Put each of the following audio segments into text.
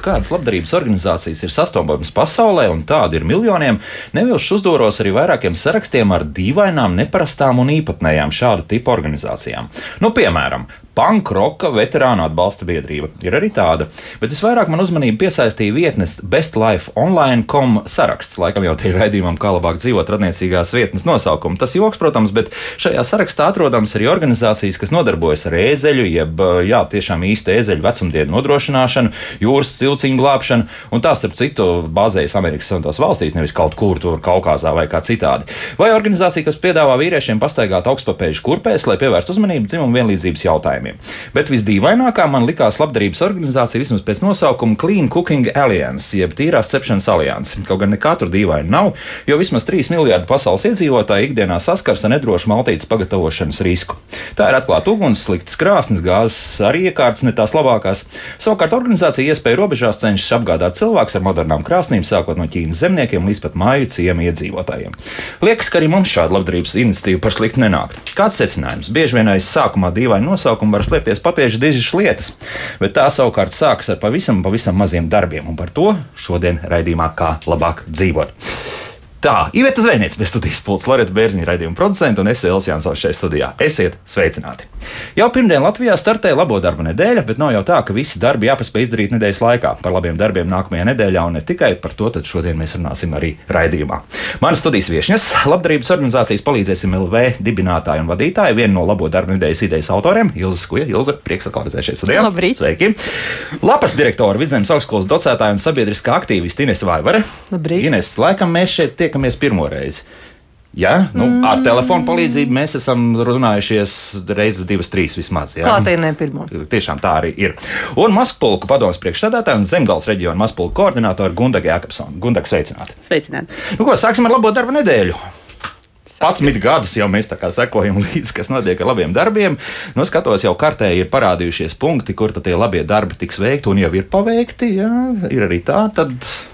Pētot, kādas labdarības organizācijas ir sastopamas pasaulē, un tādu ir miljoniem, nevilšu uzdoros arī vairākiem sarakstiem ar dīvainām, neparastām un īpatnējām šādu tipu organizācijām. Nu, piemēram, Pankroka veterānu atbalsta biedrība. Ir arī tāda, bet visvairāk man uzmanību piesaistīja vietnes bestlifeonline.com saraksts. Laikam jau tie ir raidījumam, kā labāk dzīvot radniecīgās vietnes nosaukumu. Tas joks, protams, bet šajā sarakstā atrodams arī organizācijas, kas nodarbojas ar ēzeļu, jeb jā, tiešām īsta ēzeļu vecumdienu nodrošināšanu, jūras cilciņu glābšanu, un tā starp citu bāzējas Amerikas Savienotās valstīs, nevis kaut kur tur Kaukazā vai kā citādi. Vai organizācija, kas piedāvā vīriešiem pastaigāt augstpapēžu kurpēs, lai pievērstu uzmanību dzimumu vienlīdzības jautājumiem jautājumiem. Bet visdīvainākā man likās labdarības organizācija vismaz pēc nosaukuma Clean Cooking Alliance, jeb tīrās cepšanas alianse. Kaut gan nekā tur dīvaini nav, jo vismaz 3 miljardi pasaules iedzīvotāji ikdienā saskars ar nedrošu maltītes pagatavošanas risku. Tā ir atklāta uguns, sliktas krāsnes, gāzes arī iekārtas ne tās labākās. Savukārt organizācija iespēja robežās cenšas apgādāt cilvēkus ar modernām krāsnīm, sākot no Ķīnas zemniekiem līdz pat māju ciemu iedzīvotājiem. Liekas, ka arī mums šāda labdarības iniciatīva par sliktu nenāk. Kāds secinājums? Bieži vien aiz sākumā dīvaina nosaukuma var slēpties patieši dižas lietas, bet tā savukārt sākas ar pavisam, pavisam maziem darbiem, un par to šodien raidījumā kā labāk dzīvot. Tā, Iveta Zvejniece, bez studijas pults, Loreta Bērziņa raidījuma producenta un es Elsijas Jansons šeit studijā. Esiet sveicināti! Jau pirmdien Latvijā startēja labo darbu nedēļa, bet nav jau tā, ka visi darbi jāpaspēj izdarīt nedēļas laikā. Par labiem darbiem nākamajā nedēļā un ne tikai par to, tad šodien mēs runāsim arī raidījumā. Manas studijas viesņas, labdarības organizācijas palīdzēsim LV dibinātāja un vadītāja, viena no labo darbu nedēļas idejas autoriem, Ilza Skuja. Ilza, prieks atkal redzēt šeit studijā. Labrīt! Sveiki! Lapas direktora, Vidzemes augstskolas docētāja un sabiedriskā aktīviste Ines Vaivare. Labrīt! Ines, laikam mēs šeit tiek tiekamies pirmo reizi. Ja? Nu, mm. Ar telefonu palīdzību mēs esam runājušies reizes, divas, trīs vismaz. Ja? Kā tā ir ne pirmā? Tiešām tā arī ir. Un Maskpulku padomus priekšsēdētāja un Zemgals reģiona Maskpulku koordinātora Gundaga Jākapsona. Gundaga sveicināti! Sveicināti! Nu, ko, sāksim ar labo darba nedēļu! 11 gadus jau mēs sekojam līdzi, kas notiek ar labiem darbiem. Nu, skatos, jau kartē ir parādījušies punkti, kur tie labie darbi tiks veikti un jau ir paveikti. Jā, ir arī tā. Tad,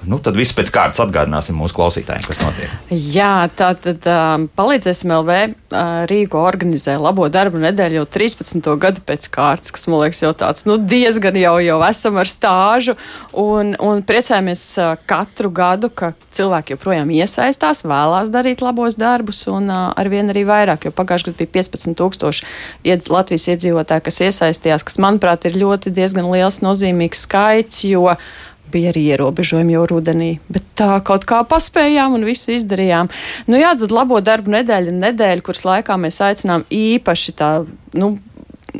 nu, tad viss pēc kārtas atgādināsim mūsu klausītājiem, kas notiek. Jā, tā tad um, palīdzēsim LV uh, Rīgo organizē labo darbu nedēļu jau 13. gadu pēc kārtas, kas man liekas jau tāds nu, diezgan jau, jau esam ar stāžu. Un, un priecājamies uh, katru gadu, ka cilvēki joprojām iesaistās, vēlās darīt labos darbus un arvien arī vairāk, jo pagājušajā gadā bija 15,000 ied, Latvijas iedzīvotāji, kas iesaistījās, kas, manuprāt, ir ļoti diezgan liels, nozīmīgs skaits, jo bija arī ierobežojumi jau rudenī, bet tā kaut kā paspējām un visu izdarījām. Nu jā, tad labo darbu nedēļa, nedēļa, kuras laikā mēs aicinām īpaši tā, nu,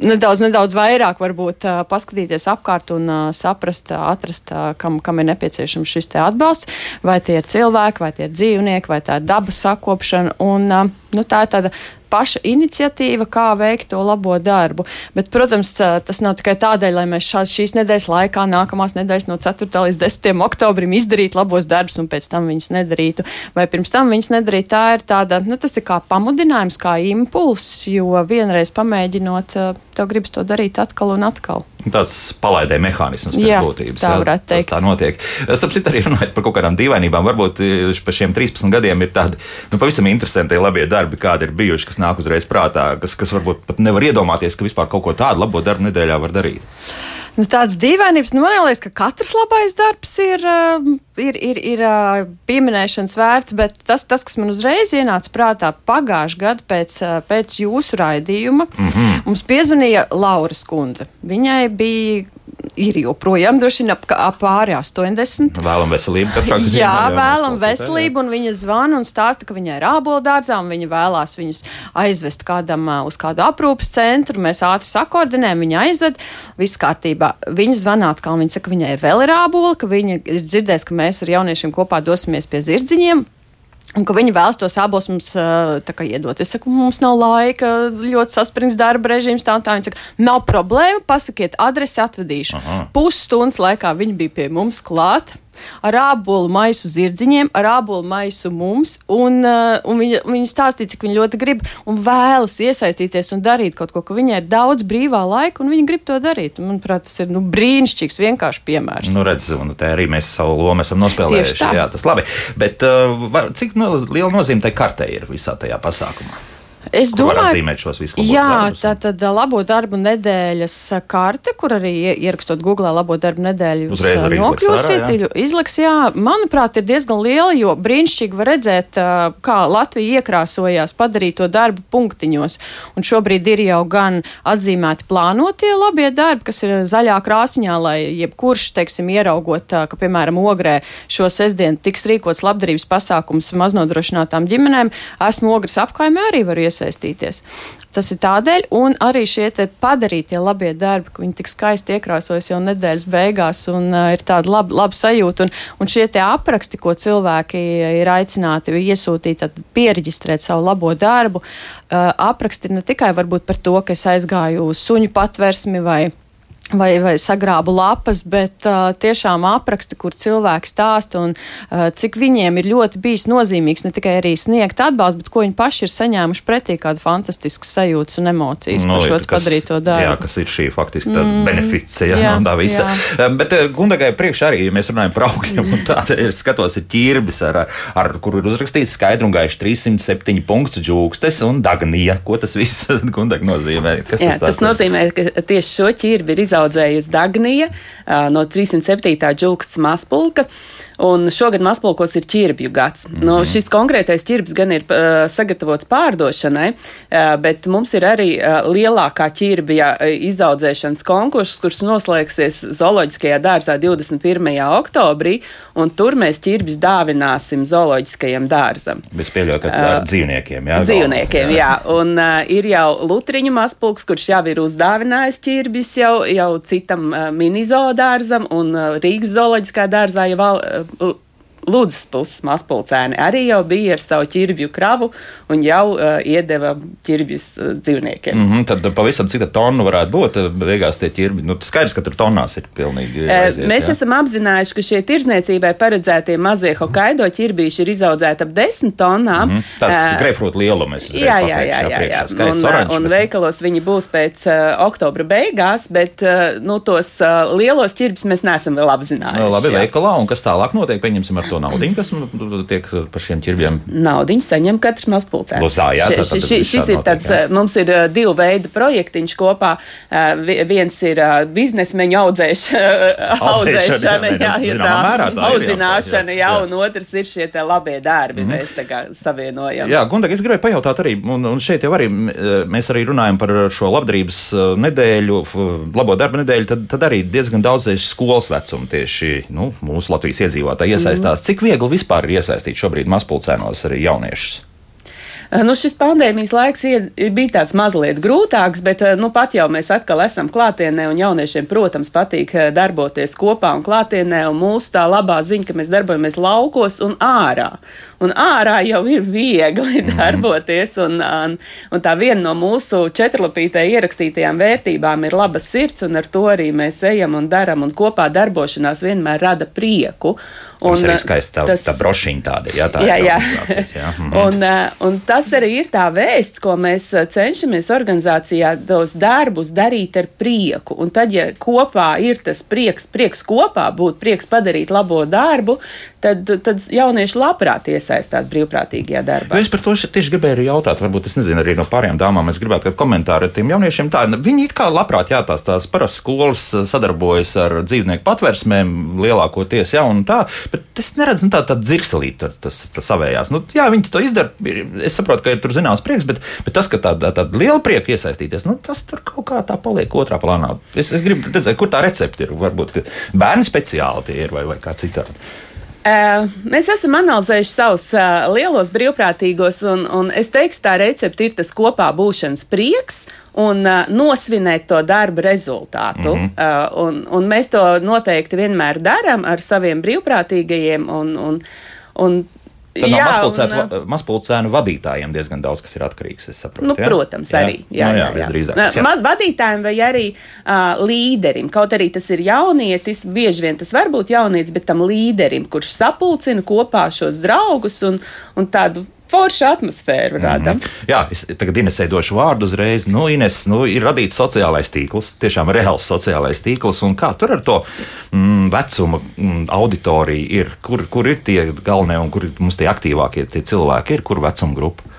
nedaudz, nedaudz vairāk varbūt paskatīties apkārt un saprast, atrast, kam, kam ir nepieciešams šis atbalsts. Vai tie ir cilvēki, vai tie ir dzīvnieki, vai tā ir dabas sakopšana. Un, nu, tā ir tāda paša iniciatīva, kā veikt to labo darbu. Bet, protams, tas nav tikai tādēļ, lai mēs šās, šīs nedēļas laikā, nākamās nedēļas no 4. līdz 10. oktobrim izdarītu labos darbus un pēc tam viņus nedarītu, vai pirms tam viņus nedarītu. Tā ir tāda, nu, tas ir kā pamudinājums, kā impulss, jo vienreiz pamēģinot, tev gribas to darīt atkal un atkal. Tāds palaidē mehānisms pēc jā, būtības. Tā varētu teikt. Tā notiek. Starp citu, arī runājot par kaut kādām dīvainībām, varbūt par šiem 13 gadiem ir tādi nu, pavisam interesanti labie darbi, kādi ir bijuši, kas nāk uzreiz prātā, kas, kas varbūt pat nevar iedomāties, ka vispār kaut ko tādu labo darbu nedēļā var darīt. Nu, tādas dīvainības, nu, man liekas, ka katrs labais darbs ir, uh, ir, ir, ir pieminēšanas vērts, bet tas, tas, kas man uzreiz ienāca prātā pagājušajā gadā pēc, pēc jūsu raidījuma, mm -hmm. mums piezvanīja Laura Skundze. Viņai bija ir joprojām droši vien ap, ap pāri 80. Vēlam veselību, katrā gadījumā. Jā, jā vēlam veselību, un viņa zvana un stāsta, ka viņai ir āboldārzā, un viņa vēlās viņus aizvest kādam uz kādu aprūpas centru. Mēs ātri sakordinējam, viņa aizved, viss kārtībā. Viņa zvana atkal, viņa saka, ka viņai vēl ir ābola, ka viņa ir dzirdējusi, ka mēs ar jauniešiem kopā dosimies pie zirdziņiem. Un ka viņi vēlas tos abus mums uh, iedot. Es saku, mums nav laika, ļoti saspringts darba režīms. Tā, tā. Viņi saka, nav problēma, pasakiet adresi, atvedīšu. Pusstundas laikā viņi bija pie mums klāt ar ābolu maisu zirdziņiem, ar ābolu maisu mums. Un, uh, un viņa, viņa stāstīja, cik viņa ļoti grib un vēlas iesaistīties un darīt kaut ko, ka viņai ir daudz brīvā laika un viņa grib to darīt. Manuprāt, tas ir nu, brīnišķīgs, vienkārši piemērs. Nu, redz, un te arī mēs savu lomu esam nospēlējuši. Jā, tas labi. Bet uh, cik no, liela nozīme tai kartei ir visā tajā pasākumā? Es var domāju, šos visus labos Jā, darbus? tā tad ā, labo darbu nedēļas karte, kur arī ie- ierakstot Google labo darbu nedēļu, jūs, izliks nokļūsiet, iļu- izliks, jā, manuprāt, ir diezgan liela, jo brīnišķīgi var redzēt, kā Latvija iekrāsojās padarīt to darbu punktiņos. Un šobrīd ir jau gan atzīmēti plānotie labie darbi, kas ir zaļā krāsņā, lai jebkurš, teiksim, ieraugot, ka, piemēram, ogrē šo sestdienu tiks rīkots labdarības pasākums maznodrošinātām ģimenēm, esmu ogres apkaimē arī varu iesaistīties. Tas ir tādēļ, un arī šie padarītie labie darbi, ka viņi tik skaisti iekrāsojas jau nedēļas beigās, un uh, ir tāda laba, laba sajūta. Un, un šie apraksti, ko cilvēki ir aicināti iesūtīt, tad pieregistrēt savu labo darbu, uh, apraksti ne tikai varbūt par to, ka es aizgāju uz suņu patversmi vai vai, vai sagrābu lapas, bet uh, tiešām apraksti, kur cilvēki stāsta un uh, cik viņiem ir ļoti bijis nozīmīgs ne tikai arī sniegt atbalstu, bet ko viņi paši ir saņēmuši pretī kādu fantastisku sajūtas un emocijas Nu, par šo kas- padarīto darbu. Jā, kas ir šī faktiski tāda mm, beneficija jā, no tā visa. jā. Bet eh, Gundagai priekš arī, ja mēs runājam par augļiem, un tā, tad es skatos, ir ķirbis, ar, ar kur ir uzrakstīts skaidri un gaiši 307 punkts džūkstes un dagnija. Ko tas viss Gundag nozīmē? Kas Jā, tas, tas nozīmē, ka tieši šo ķirbi ir izaudzējusi Dagnija no 307. džūksts mazpulka. Un šogad mazpulkos ir ķirbju gads. Mm -hmm. nu, šis konkrētais ķirbis gan ir uh, sagatavots pārdošanai, uh, bet mums ir arī uh, lielākā ķirbja izaudzēšanas konkurss, kurš noslēgsies Zooloģiskajā dārzā 21. oktobrī, un tur mēs ķirbjus dāvināsim Zooloģiskajam dārzam. Es pieļauju, ka ar dzīvniekiem. Jā, Dzīvniekiem, jā. Un uh, ir jau Lutriņu mazpulks, kurš jau ir uzdāvinājis ķirbis jau, jau citam uh, mini-zoodārzam, un Rīgas zooloģiskā dārzā jau Oh. Uh, Lūdzes puses mazpulcēni arī jau bija ar savu ķirbju kravu un jau uh, iedeva ķirbjus uh, dzīvniekiem. Mm -hmm, tad pavisam cita tonna varētu būt. eh, Beigās tie ķirbi. Nu, skaidrs, ka tur tonnās ir pilnīgi. Eh, aiziet, Mēs jā. esam apzinājuši, ka šie tirzniecībai paredzētie mazie Hokkaido ķirbīši ir izaudzēti ap 10 tonnām. Mm, tāds Eh, grapefruit lielums. Jā, jā, jā, jā, jā. skaists Un, oranžs, un bet- veikalos viņi būs pēc uh, oktobra beigās, bet uh, nu, tos uh, lielos ķirbis mēs neesam vēl apzinājuši. Nu, Labi, jā. veikalā, un kas tālāk notiek, pieņemsim ar to naudu, kas tiek par šiem ķirbjiem. Naudiņu saņem katrs mazpulcēns. Lūdzu, tā, jā, tā- tā- tas Šis ir tāds, jā. uh, mums ir uh, divu veidu projektiņš kopā. Vi- Viens ir biznesmeņu audzēšana, audzēšana, jā, jā, tā, mērā tā audzināšana, jā, jā, jā. un otrs ir šie te labie darbi. Mēs tā kā savienojam. Jā, Gundag, es gribēju pajautāt arī, un, un šeit jau arī mēs arī runājam par šo labdarības nedēļu, labo darba nedēļu, tad, tad arī diezgan daudz tieši skolas vecuma tieši nu, mūsu Latvijas iedzīvotāji iesaistās. Cik viegli vispār ir iesaistīt šobrīd mazpulcēnos arī jauniešus? Uh, Nu, šis pandēmijas laiks bija tāds mazliet grūtāks, bet uh, nu, pat jau mēs atkal esam klātienē, un jauniešiem, protams, patīk uh, darboties kopā un klātienē. Un mūsu tā labā ziņa, ka mēs darbojamies laukos un ārā. Un ārā jau ir viegli Mhm. darboties, un, un, un tā viena no mūsu četrlapītē ierakstītajām vērtībām ir laba sirds, un ar to arī mēs ejam un darām, un kopā darbošanās vienmēr rada prieku. Un, Un, arī uh, skaisti tā, tas- tā brošiņa tāda, jā, tā jā, jā. jā. Mhm. un, eh, un tas arī ir tā vēsts, ko mēs eh, cenšamies organizācijā tos darbus darīt ar prieku. Un tad, ja kopā ir tas prieks, prieks kopā būt, prieks padarīt labo darbu, tad, tad jaunieši labprāt iesaistās brīvprātīgajā darbā. Jo Es par to tieši gribēju arī jautāt, varbūt es nezinu, arī no pārējām dāmām. Es gribētu kādu komentāru ar tiem jauniešiem. Tā, viņi it kā labprāt, jā, tās, parasti skolas eh, sadarbojas ar dzīvnieku patversmēm lielākoties, jā, un tā, bet es neredzu nu, tādu tā dzirstelīt, tas, tas, savējās. Nu, jā, viņi to izdara. Es saprotu, ka ir tur zināms prieks, bet, bet tas, ka tāda tā, tā liela prieka iesaistīties, nu, tas tur kaut kā tā paliek otrā plānā. Es, es gribu redzēt, kur tā recepte ir. Varbūt bērni speciāli tie ir vai, vai kā citādi. Uh, mēs esam analizējuši savus uh, lielos brīvprātīgos, un, un es teiktu, tā recepte ir tas kopā būšanas prieks un uh, nosvinēt to darba rezultātu. Mm -hmm. un, un mēs to noteikti vienmēr darām ar saviem brīvprātīgajiem. Un, un, un, Tad no jā, mazpulcētu, un, uh, va- mazpulcēnu vadītājiem diezgan daudz kas ir atkarīgs. Saprotu, Nu, jā? protams, arī. Jā, nu, jā, jā, jā. visdrīzāk. Nā, jā. man- Vadītājiem vai arī uh, līderim, kaut arī tas ir jaunietis, bieži vien tas var būt jaunietis, bet tam līderim, kurš sapulcina kopā šos draugus un, un tādu foršu atmosfēru rada. Mm -hmm. Jā, es tagad Inesē došu vārdu uzreiz. Nu, Ines, nu, ir radīts sociālais tīkls, tiešām reāls sociālais tīkls. Un kā tur ar to mm, vecuma mm, auditoriju ir? Kur, kur ir tie galvenie un kur mums tie aktīvākie tie cilvēki? Ir kur vecuma grupa?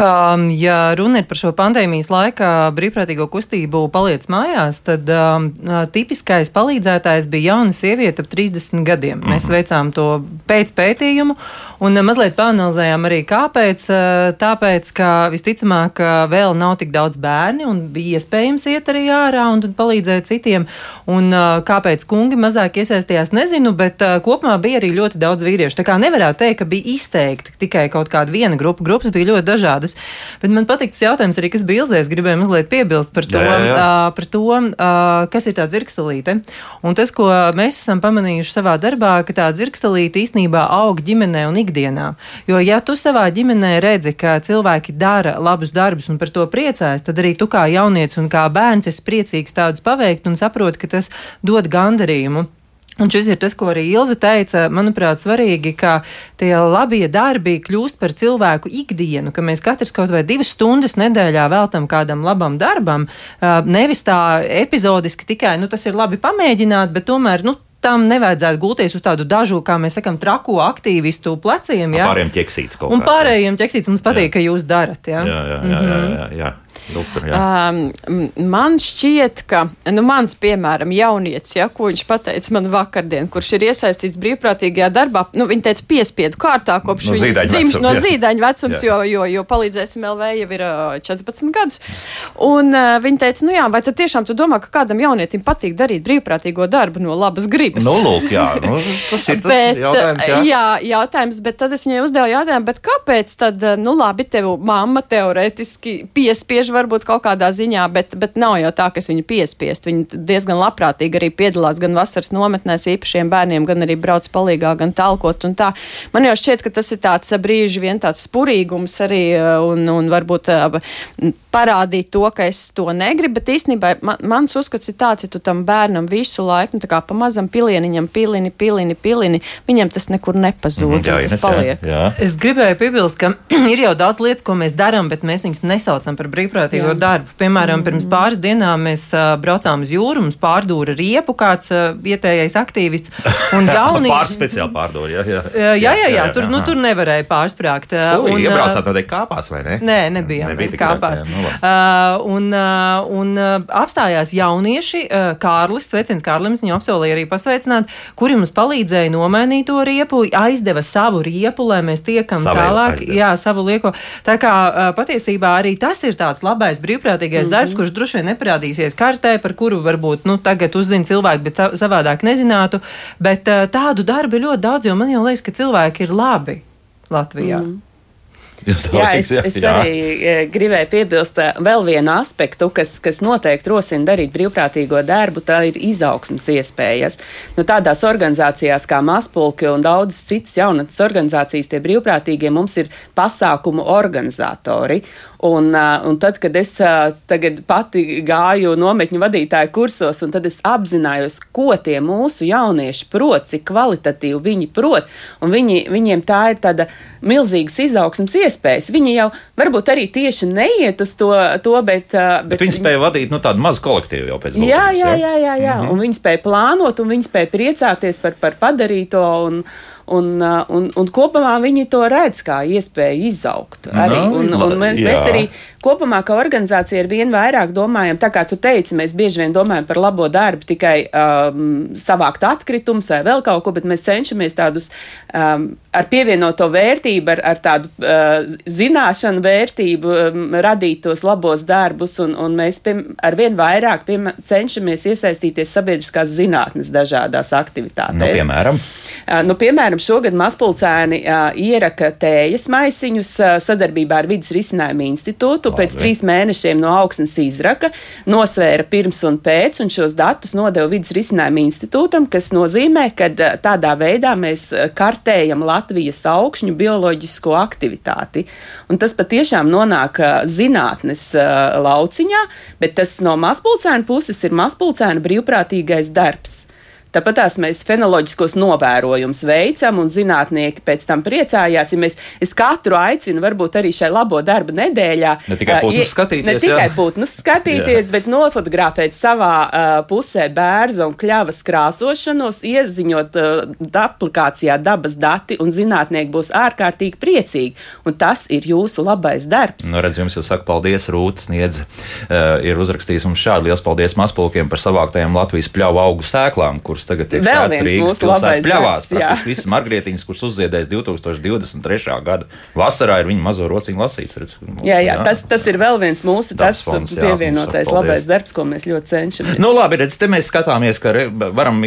Um, ja runa ir par šo pandēmijas laikā brīvprātīgo kustību paliec mājās, tad um, tipiskais palīdzētājs bija jauna sieviete ap 30 gadiem. Mm -hmm. Mēs mhm. veicām to pēc pētījumu un mazliet panalizējām arī kāpēc. Tāpēc, ka visticamāk vēl nav tik daudz bērni un bija iespējams iet arī ārā un palīdzēt citiem. Un kāpēc kungi mazāk iesaistījās, nezinu, bet kopumā bija arī ļoti daudz vīriešu. Tā kā nevarētu teikt, ka bija izteikti tikai kaut kāda viena grupa. Grupas bija ļoti dažādas. Bet man patīk tas jautājums arī, kas bija ilzēs. Gribēju mazliet piebilst par to, jā, jā. Uh, par to uh, kas ir tā dzirkstelīte. Un tas, ko mēs esam pamanījuši savā darbā, ka tā dzirkstelīte īstenībā aug ģimenē un ikdienā. Jo, ja tu savā ģimenē redzi, ka cilvēki dara labus darbus un par to priecājas, tad arī tu kā jaunietis un kā bērns esi priecīgs tādus paveikt un saproti, ka tas dod gandarījumu. Un šis ir tas, ko arī Ilze teica. Manuprāt, svarīgi, ka tie labie darbi kļūst par cilvēku ikdienu, ka mēs katrs kaut vai divas stundas nedēļā veltam kādam labam darbam. Nevis tā epizodiski tikai, nu, tas ir labi pamēģināt, bet tomēr, nu, tam nevajadzētu gulties uz tādu dažu, kā mēs sakām, traku aktīvistu pleciem. Ja? Pārējiem ķeksīts kaut kā. Un pārējiem ķeksīts mums patīk, jā. ka jūs darat. Ja? Jā, jā, jā. jā, jā, jā. Ilstam, um, man šķiet, ka nu, mans, piemēram, jaunietis, ja, ko viņš pateica man vakardien, kurš ir iesaistīts brīvprātīgajā darbā, nu, viņa teica, piespiedu kārtā kopš no viņa dzimšanas no zīdaiņa vecums, jo, jo, jo palīdzēsim LV jau ir uh, 14 gadus. Un uh, viņa teica, nu jā, vai tad tiešām tu domā, ka kādam jaunietim patīk darīt brīvprātīgo darbu no labas gribas? Nu, lūk, jā, nu, tas ir tas bet, jautājums. Jā. jā, jautājums, bet tad es viņai uzdevu jautājumu, bet kāpēc tad, nu labi, tev mamma teoretiski piespiež varbūt kaut kādā ziņā, bet, bet nav jau tā, ka es viņu piespiestu. Viņi diezgan labprātīgi arī piedalās gan vasaras nometnēs īpašiem bērniem, gan arī brauc palīgā, gan talkot un tā. Man jau šķiet, ka tas ir tāds brīži vien tāds spurīgums arī un, un varbūt parādīt to, ka es to negribu, bet īstenībā man, mans uzskats ir tāds, ja tu tam bērnam visu laiku, nu tā kā pa mazam pilieniņam, pilini, pilini, pilini, viņam tas nekur nepazūd, mm, jā, tas paliek. Jā. Es gribēju piebilst, ka ir jau daudz lietas, ko mēs darām, bet mēs viņus nesaucam par brīvprātīgo darbu. Piemēram, mm. pirms pāris dienām mēs uh, braucām uz jūru, mums pārdūra riepu kāds uh, vietējais aktīvists. Un jaunīgi... Pār speciāli pārdūra, jā, jā. Jā, jā, jā, jā, tur, nu, tur nevarēja pārsprāgt. Uh, un, iebraucāt tādai kāpās, vai ne? Nē, nebija. Nebija kāpās. Jā, nu, uh, un, uh, un uh, apstājās jaunieši, uh, Kārlis, sveiciens Kārlim, viņu apsolīja arī pasveicināt, kuri mums palīdzēja nomainīt to riepu, aizdeva savu riepu, lai mēs tiekam Savēl tālāk. Aizdeva. Jā, savu lieko. Tā kā uh, patiesībā arī tas ir tāds labais brīvprātīgais mm -hmm. darbs, kurš droši vien neparādīsies kartē, par kuru varbūt nu, tagad uzzina cilvēki, bet savādāk nezinātu. Bet tādu darbu ir ļoti daudz, jo man jau liekas, ka cilvēki ir labi Latvijā. Mm -hmm. Jā, es, es jā. arī e, gribēju piebilst e, vēl vienu aspektu, kas, kas noteikti rosina darīt brīvprātīgo darbu, tā ir izaugsmas iespējas. Nu, tādās organizācijās kā Maspulki un daudzas citas jaunatnes organizācijas, tie brīvprātīgie mums ir pasākumu organizatori. Un, uh, un tad, kad es uh, pati gāju nometņu vadītāju kursos, un tad es apzinājos, ko tie mūsu jaunieši prot, cik kvalitatīvi viņi prot, un viņi, viņiem tā ir tāda milzīgas izaugsmas iespējas. Viņi jau varbūt arī tieši neiet uz to, to bet, bet, bet viņi spēja vadīt nu, tādu mazu kolektīvu jau pēc būtības. Jā, jā, jā, jā, jā. Mm -hmm. un viņi spēja plānot, un viņi spēja priecāties par, par padarīto. Un, Un, uh, un, un kopumā viņi to redz kā iespēju izaugt. Arī. No, un, un mēs, mēs arī kopumā, kā organizācija, ar vien vairāk domājam, tā kā tu teici, mēs bieži vien domājam par labo darbu, tikai um, savākt atkritumus vai vēl kaut ko, bet mēs cenšamies tādus um, ar pievienoto vērtību, ar, ar tādu uh, zināšanu vērtību um, radīt tos labos darbus, un, un mēs pie, ar vien vairāk pie, cenšamies iesaistīties sabiedriskās zinātnes dažādās aktivitātēs. Nu, piemēram? Uh, nu, piemēram, šogad mazpulcēni ieraka tējas maisiņus sadarbībā ar Vides risinājumu institūtu, datu pēc trīs mēnešiem no augsnes izraka, nosvēra pirms un pēc, un šos datus nodeva vidas risinājuma institūtam, kas nozīmē, ka tādā veidā mēs kartējam Latvijas augšņu bioloģisko aktivitāti. Un tas patiešām nonāk zinātnes lauciņā, bet tas no mazpulcēna puses ir mazpulcēna brīvprātīgais darbs. Tāpat tās mēs fenoloģiskos novērojumus veicam, un zinātnieki pēc tam priecājās. Ja mēs, es katru aicinu, varbūt arī šai labo darba nedēļā. Ne tikai putnus skatīties, ne tikai jā. putnus skatīties, bet nofotografēt savā uh, pusē bērza un kļavas krāsošanos, ieziņot uh, aplikācijā dabas dati, un zinātnieki būs ārkārtīgi priecīgi. Un tas ir jūsu labais darbs. Nu, redz, jums jau saka, paldies, Rūtas Niedze. Uh, ir uzrakstījis mums šādi liels paldies mazpulkiem par savāktajām Latvijas pļauju augu sēklām, kuras tagad tiek viens Rīgas mūsu pilsētas pļavās. jā. Praktiski visas margrietiņas, kuras uzziedēs 2023. gada vasarā, ir viņa mazo rociņu lasīts. Redz, Jā, jā, tas, tas ir vēl viens mūsu tas fonds, jā, pievienotais mums labais darbs, ko mēs ļoti cenšamies. Nu, labi, redz, te mēs skatāmies, ka varam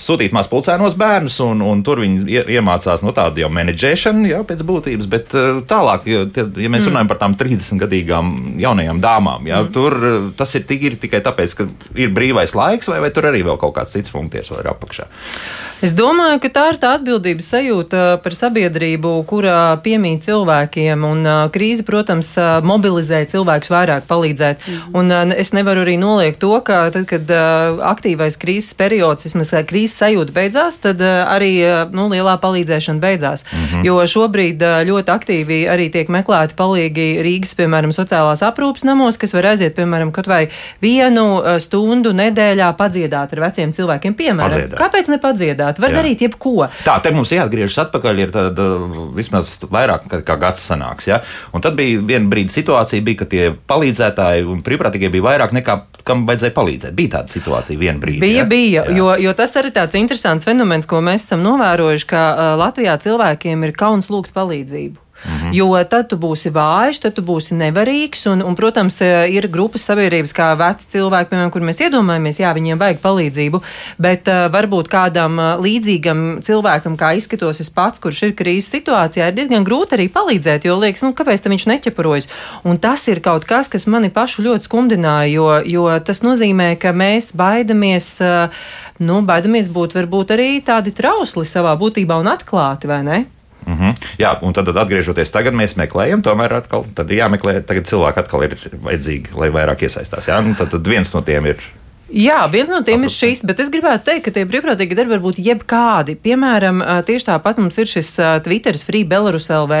sūtīt maz pulcēnos bērnus, un, un tur viņi ie- iemācās no tāda jau menedžēšana, jā, pēc būtības, bet eh, tālāk, ja, ja mēs runājam par tām 30-gadīgām jaunajām dāmām, jā, tur eh, tas ir, ir tikai tāpēc, ka ir brīvais laiks, vai, vai tur arī vēl kaut kāds cits funkcijas vēl ir apakšā. Es domāju, ka tā ir tā atbildības sajūta par sabiedrību, kurā piemīt cilvēkiem, un uh, krīze, protams, uh, mobilizē cilvēkus vairāk palīdzēt. Mm. Un uh, es nevaru arī noliegt to, ka tad, kad uh, aktīvais krīzes periods, vismaz uh, krīzes sajūta beidzās, tad uh, arī uh, nu, lielā palīdzēšana beidzās. Mm -hmm. Jo šobrīd uh, ļoti aktīvi arī tiek meklēti palīgi Rīgas, piemēram, sociālās aprūpas namos, kas var aiziet, piemēram, kaut vai vienu uh, stundu nedēļā padziedāt ar veciem cilvēkiem. Piemēram, Padziedāt. kāpēc nepadziedāt? Var Jā. Darīt jebko. Tā, te mums jāatgriežas atpakaļ, ir tāda vismaz vairāk kā, kā gads sanāks. Ja? Un tad bija viena brīdi situācija, bija, ka tie palīdzētāji un brīvprātīgie bija vairāk nekā kam vajadzēja palīdzēt. Bija tāda situācija viena brīdi. Bija, ja? bija, Jā. jo, jo tas arī tāds interesants fenomens, ko mēs esam novērojuši, ka uh, Latvijā cilvēkiem ir kauns lūgt palīdzību. -hmm. Jo tad tu būsi vājš, tad tu būsi nevarīgs. Un, un, protams, eh, ir grupas sabiedrības, kā veci cilvēki, piemēram, kur mēs iedomājamies, jā, viņiem vajag palīdzību. Bet uh, varbūt kādam uh, līdzīgam cilvēkam, kā izskatos es pats, kurš ir krīzes situācijā, ir diezgan grūti arī palīdzēt. Jo liekas, nu, kāpēc viņš neķeparojas? Un tas ir kaut kas, kas mani pašu ļoti skumdināja, jo, jo tas nozīmē, ka mēs baidamies. Uh, Nu, baidamies būt varbūt arī tādi trausli savā būtībā un atklāti, vai ne? Mm -hmm. Jā, un tad, tad atgriežoties tagad, mēs meklējam, tomēr atkal, tad jāmeklē, tagad cilvēki atkal ir vajadzīgi, lai vairāk iesaistās. Jā, nu, tad, tad viens no tiem ir. Jā, viens no tiem ir šis, bet es gribētu teikt, ka tie brīvprātīgi darbi var būt jebkādi. Piemēram, tieši tāpat mums ir šis ā, Twitter, Free Belarus LV,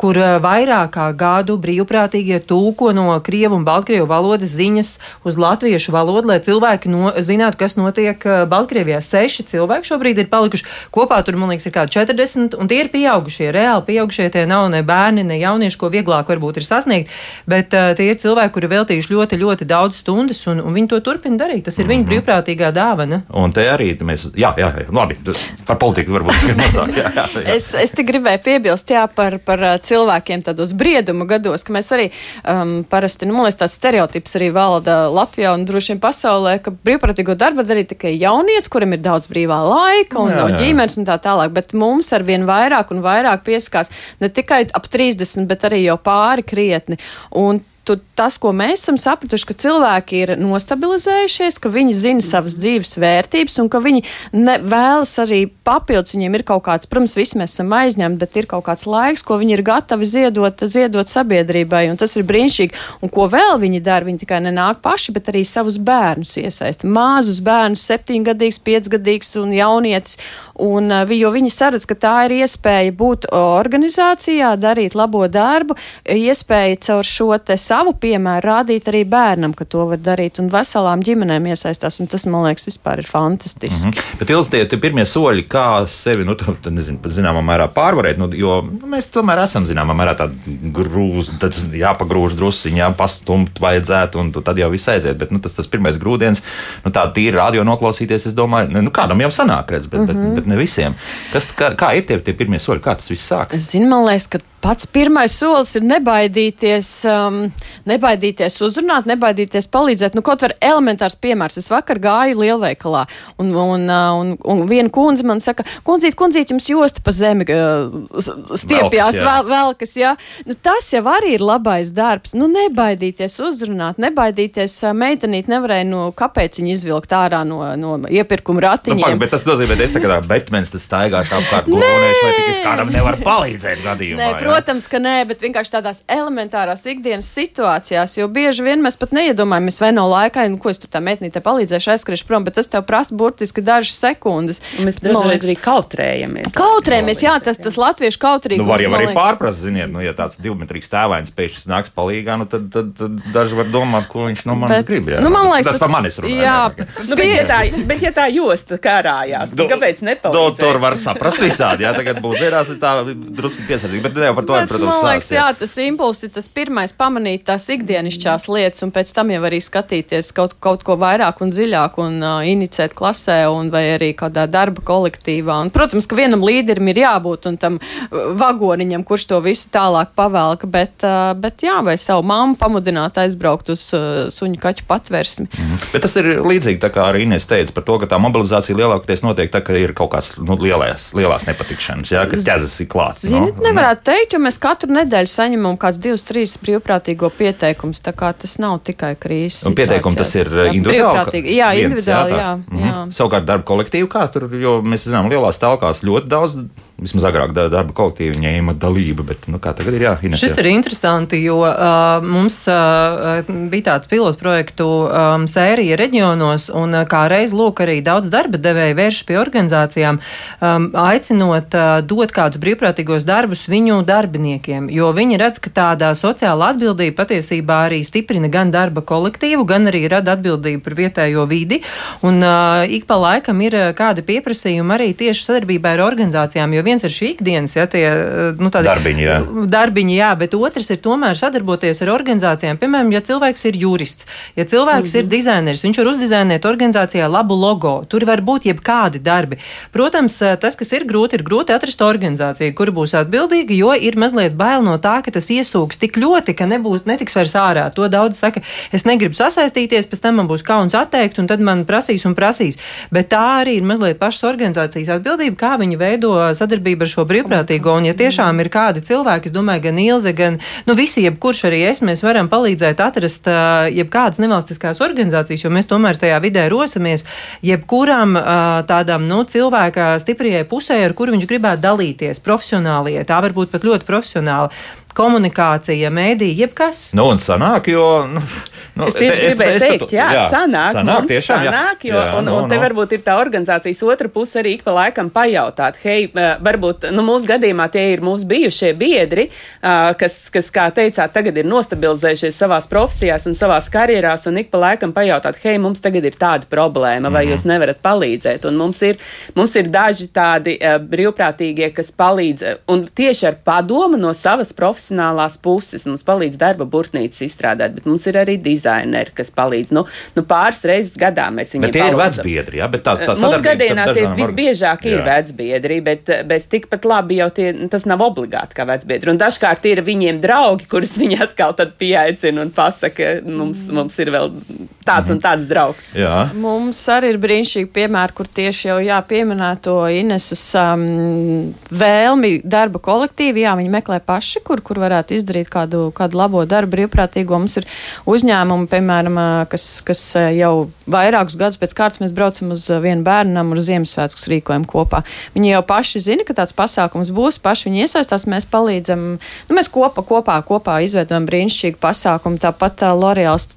kur vairāk kā gadu brīvprātīgie tulko no krievu un baltkrievu valodas ziņas uz latviešu valodu, lai cilvēki no, zinātu, kas notiek Baltkrievijā. Seši cilvēki šobrīd ir palikuši kopā, tur, man liekas, ir kādi 40, un tie ir pieaugušie, reāli pieaugušie. Tie nav ne bērni, ne jaunieši, ko vieglāk varbūt ir sasniegt, bet uh, tie ir cilvēki, kuri veltījuši ļoti, ļoti daudz stundas, un, un viņi to turpina darīt. Tas ir viņu brīvprātīgā dāvana. Un te arī mēs, jā, jā, jā labi, par politiku varbūt ir mazāk. Jā, jā, jā. Es, es te gribēju piebilst jā, par, par cilvēkiem tādos brieduma gados, ka mēs arī um, parasti, nu, man liekas, tāds stereotips arī valda Latvijā un droši vien pasaulē, ka brīvprātīgo darbu darīt tikai jaunietis, kuriem ir daudz brīvā laika un Jā, no jā. ģimenes un tā tālāk, bet mums ar vien vairāk un vairāk pieskās ne tikai ap 30, bet arī jau pāri krietni. Un tu, tas, ko mēs esam sapratuši, ka cilvēki ir nostabilizējušies, ka viņi zina savas dzīves vērtības un ka viņi ne, vēlas arī papildus. Viņiem ir kaut kāds, protams, visi mēs esam aizņemti, bet ir kaut kāds laiks, ko viņi ir gatavi ziedot, ziedot sabiedrībai. Tas ir brīnišķīgi. Un ko vēl viņi dara? Viņi tikai nenāk paši, bet arī savus bērnus iesaista. Mazus bērnus, septiņgadīgs, piecgadīgs un jaunietis. Un, vi- jo viņi saredz, ka tā ir iespēja būt organizācijā, darīt labo darbu, iespēja caur šo te savu piemēru rādīt arī bērnam, ka to var darīt, un veselām ģimenēm iesaistās, un tas, man liekas, vispār ir fantastiski. Mm Bet ilgi tie pirmie soļi, kā sevi, nu, tā, tā, nezinu, zināmā mērā pārvarēt, nu, jo nu, mēs tomēr esam zināmā mērā tādi grūzi, tad jāpagrūž drusciņā, jāpastumt vajadzētu, un tad jau viss aiziet. Bet nu, tas, tas pirmais grūdienis, nu, tā tīri radio noklausīties, es domāju, nu, kādam jau sanāk, redz, bet, mm -hmm. bet, bet ne visiem. Kas, kā, kā ir tie, tie pirmie soļi, kā tas viss sāk? Es zinu, man liekas, ka pats pirmais solis ir nebaidīties, um, nebaidīties uzrunāt, nebaidīties palīdzēt. Nu, kaut vai elementārs piemērs. Es vakar gāju lielveikalā, un, un, uh, un, un viena kundze man saka, kundzīt, kundzīt, jums josta pa zemi uh, stiepjās, vēl, velkas, jā. Nu, tas jau arī ir labais darbs. Nu, nebaidīties uzrunāt, nebaidīties uh, meitenīt nevarēja, nu, kāpēc viņi izvilkt ārā no, no iepirkuma Nu, ratiņiem. pag, bet tas nozīmē, ka es tā kā Batmans tas staigāšu apkārt gulēšu, vai tikai es kādam nevaru palīdzēt gadījumā. Nē? Protams, ka nē, bet vienkārši tādās elementārās ikdienas situācijās, jo bieži vien mēs pat neiedomājamies, vai no laika, nu, ko es tur tā metnīte palīdzēšu aizskriešu prom, bet tas tev prasa burtiski dažas sekundes. Mēs dažreiz arī kautrējamies. Kautrējamies, jā, tas, tas latviešu kautrīgums. Nu, var jau arī pārprast, ziniet, nu, ja tāds divmetrīgs tēvains pēkšņi nāks palīgā, nu, tad, tad, tad daži var domāt, ko viņš no manis Bet, grib. Jā. nu, man liekas, tas, tas par manis runā. jā, Nu, bet, ja tā, bet, ja tā josta karājās, tad kāpēc nepalīdzēt? tur var saprast visādi. Jā, tagad būs dienās ir tā drusku piesardzīgi, bet ne jau par to, Bet, protams, man liekas, stāst, jā, tas impulss ir tas pirmais pamanīt tās ikdienišķās lietas, un pēc tam jau arī skatīties kaut, kaut ko vairāk un dziļāk un uh, inicēt klasē, un vai arī kādā darba kolektīvā. Un, protams, ka vienam līderim ir jābūt un tam vagoniņam, kurš to visu tālāk pavelka, bet, uh, bet jā, vai savu mammu pamudināt aizbraukt uz uh, suņu kaķu patversmi. Bet tas ir līdzīgi tā kā arī Inês teica par to, ka tā mobilizācija lielākoties notiek tā, ka ir kaut kāds nu, lielās, lielās nepatikšanas, jā, ka ķezas ir klāts. Ziniet, nevarētu teikt, jo mēs katru nedēļu saņemam kāds divus, trīs brīvprātīgo pieteikumus. Tā kā tas nav tikai krīzes. Un pieteikumi tas ir individuāli. Jā, viens, individuāli, tā? jā. Mhm. jā. Savukārt darba kolektīvu kā tur, jo mēs zinām, lielās telkās ļoti daudz, vismaz agrāk da- darba kolektīvi ņēma dalību, bet nu, tagad ir jā, Ines, Šis ir interesanti, jo uh, mums uh, bija tāds pilotu projektu um, sērija reģionos, un uh, kā reiz lūk arī daudz darba devēja vēršas pie organizācijām, um, aicinot uh, dot kādus brīvprātīgos darbus viņu darbiniekiem, jo viņi redz, ka tāda sociāla atbildība patiesībā arī stiprina gan darba kolektīvu, gan arī rada atbildību par vietējo vidi, un uh, ik pa laikam ir kādi pieprasījumi arī tieši sadarbībā ar organizācijām, jo viens ir šī ikdienas, ja tie, uh, nu, tādi Darbiņi, jā. darbiņi, jā, bet otrs ir tomēr sadarboties ar organizācijām. Piemēram, ja cilvēks ir jurists, ja cilvēks mm -hmm. ir dizainers, viņš var uzdizainēt organizācijā labu logo. Tur var būt jebkādi darbi. Protams, tas, kas ir grūti, ir grūti atrast organizāciju, kura būs atbildīga, jo ir mazliet bail no tā, ka tas iesūks tik ļoti, ka nebūs, netiks vairs ārā. To daudz saka, es negribu sasaistīties, pēc tam man būs kauns atteikt, un tad man prasīs un prasīs. Bet tā arī ir mazliet pašas organizācijas atbildība, kā viņi veido sadarbību ar šo brīvprātīgo. Un, ja tiešām ir kādi cilvēki, es domāju, gan Ilze, gan nu, visi, jebkurš arī es, mēs varam palīdzēt atrast jebkādas nevalstiskās organizācijas, jo mēs tomēr tajā vidē rosamies jebkuram tādam nu, cilvēka stiprajai pusē, ar kuru viņš gribētu dalīties, profesionālie. Tā var būt pat ļoti profesionāla komunikācija, mēdī, jebkas. Nu, un sanāk, jo. Nu, nu, Es tieši te- gribēju es teikt, pat- jā, jā sanāk, sanāk, tiešām, jā. sanāk, jo, Jā, un, nu, un te nu. varbūt ir tā organizācijas otra puse arī ik pa laikam pajautāt, hei, varbūt, nu, mūsu gadījumā tie ir mūsu bijušie biedri, kas, kas, kā teicāt, tagad ir nostabilizējušies savās profesijās un savās karjerās, un ik pa laikam pajautāt, hei, mums tagad ir tāda problēma, vai Mhm. jūs nevarat palīdzēt, un mums ir, mums ir daži tādi brīvprātīgie, kas palīdz, un tieši ar padomu no savas profesionālās puses mums palīdz darba burtnīcas izstrādāt, bet mums ir arī dizaineri, kas palīdz. Nu, nu pāris reizes gadā mēs viņiem Bet tie ir palīdzam. vecbiedri, jā, bet tā, tā Mūsu sadarbība gadījumā tie visbiežāk ir Jā. vecbiedri, bet, bet tikpat labi jau tie, tas nav obligāti kā vecbiedri. Un dažkārt ir viņiem draugi, kurus viņi atkal tad pieaicina un pasaka, mums, mums ir vēl tāds un tāds draugs. Jā. Mums arī ir brīnišķīgi piemēri, kur tieši jau jāpieminēto Ineses um, vēlmi darba kolektīvi. Jā, viņi meklē paši, kur, kur varētu izdarīt kādu, kādu labo darbu brīvprātīgo. Mums ir uzņēmumi, piemēram, kas, kas jau vairākus gadus pēc kārtas mēs braucam uz vienu bērnam uz Ziemassvētkus rīkojam kopā. Viņi jau paši zina, ka tāds pasākums būs, paši viņi iesaistās, mēs palīdzam, nu, mēs kopā, kopā, kopā izveidojam brīnišķīgu pasākumu. Tāpat ā, L'Oreals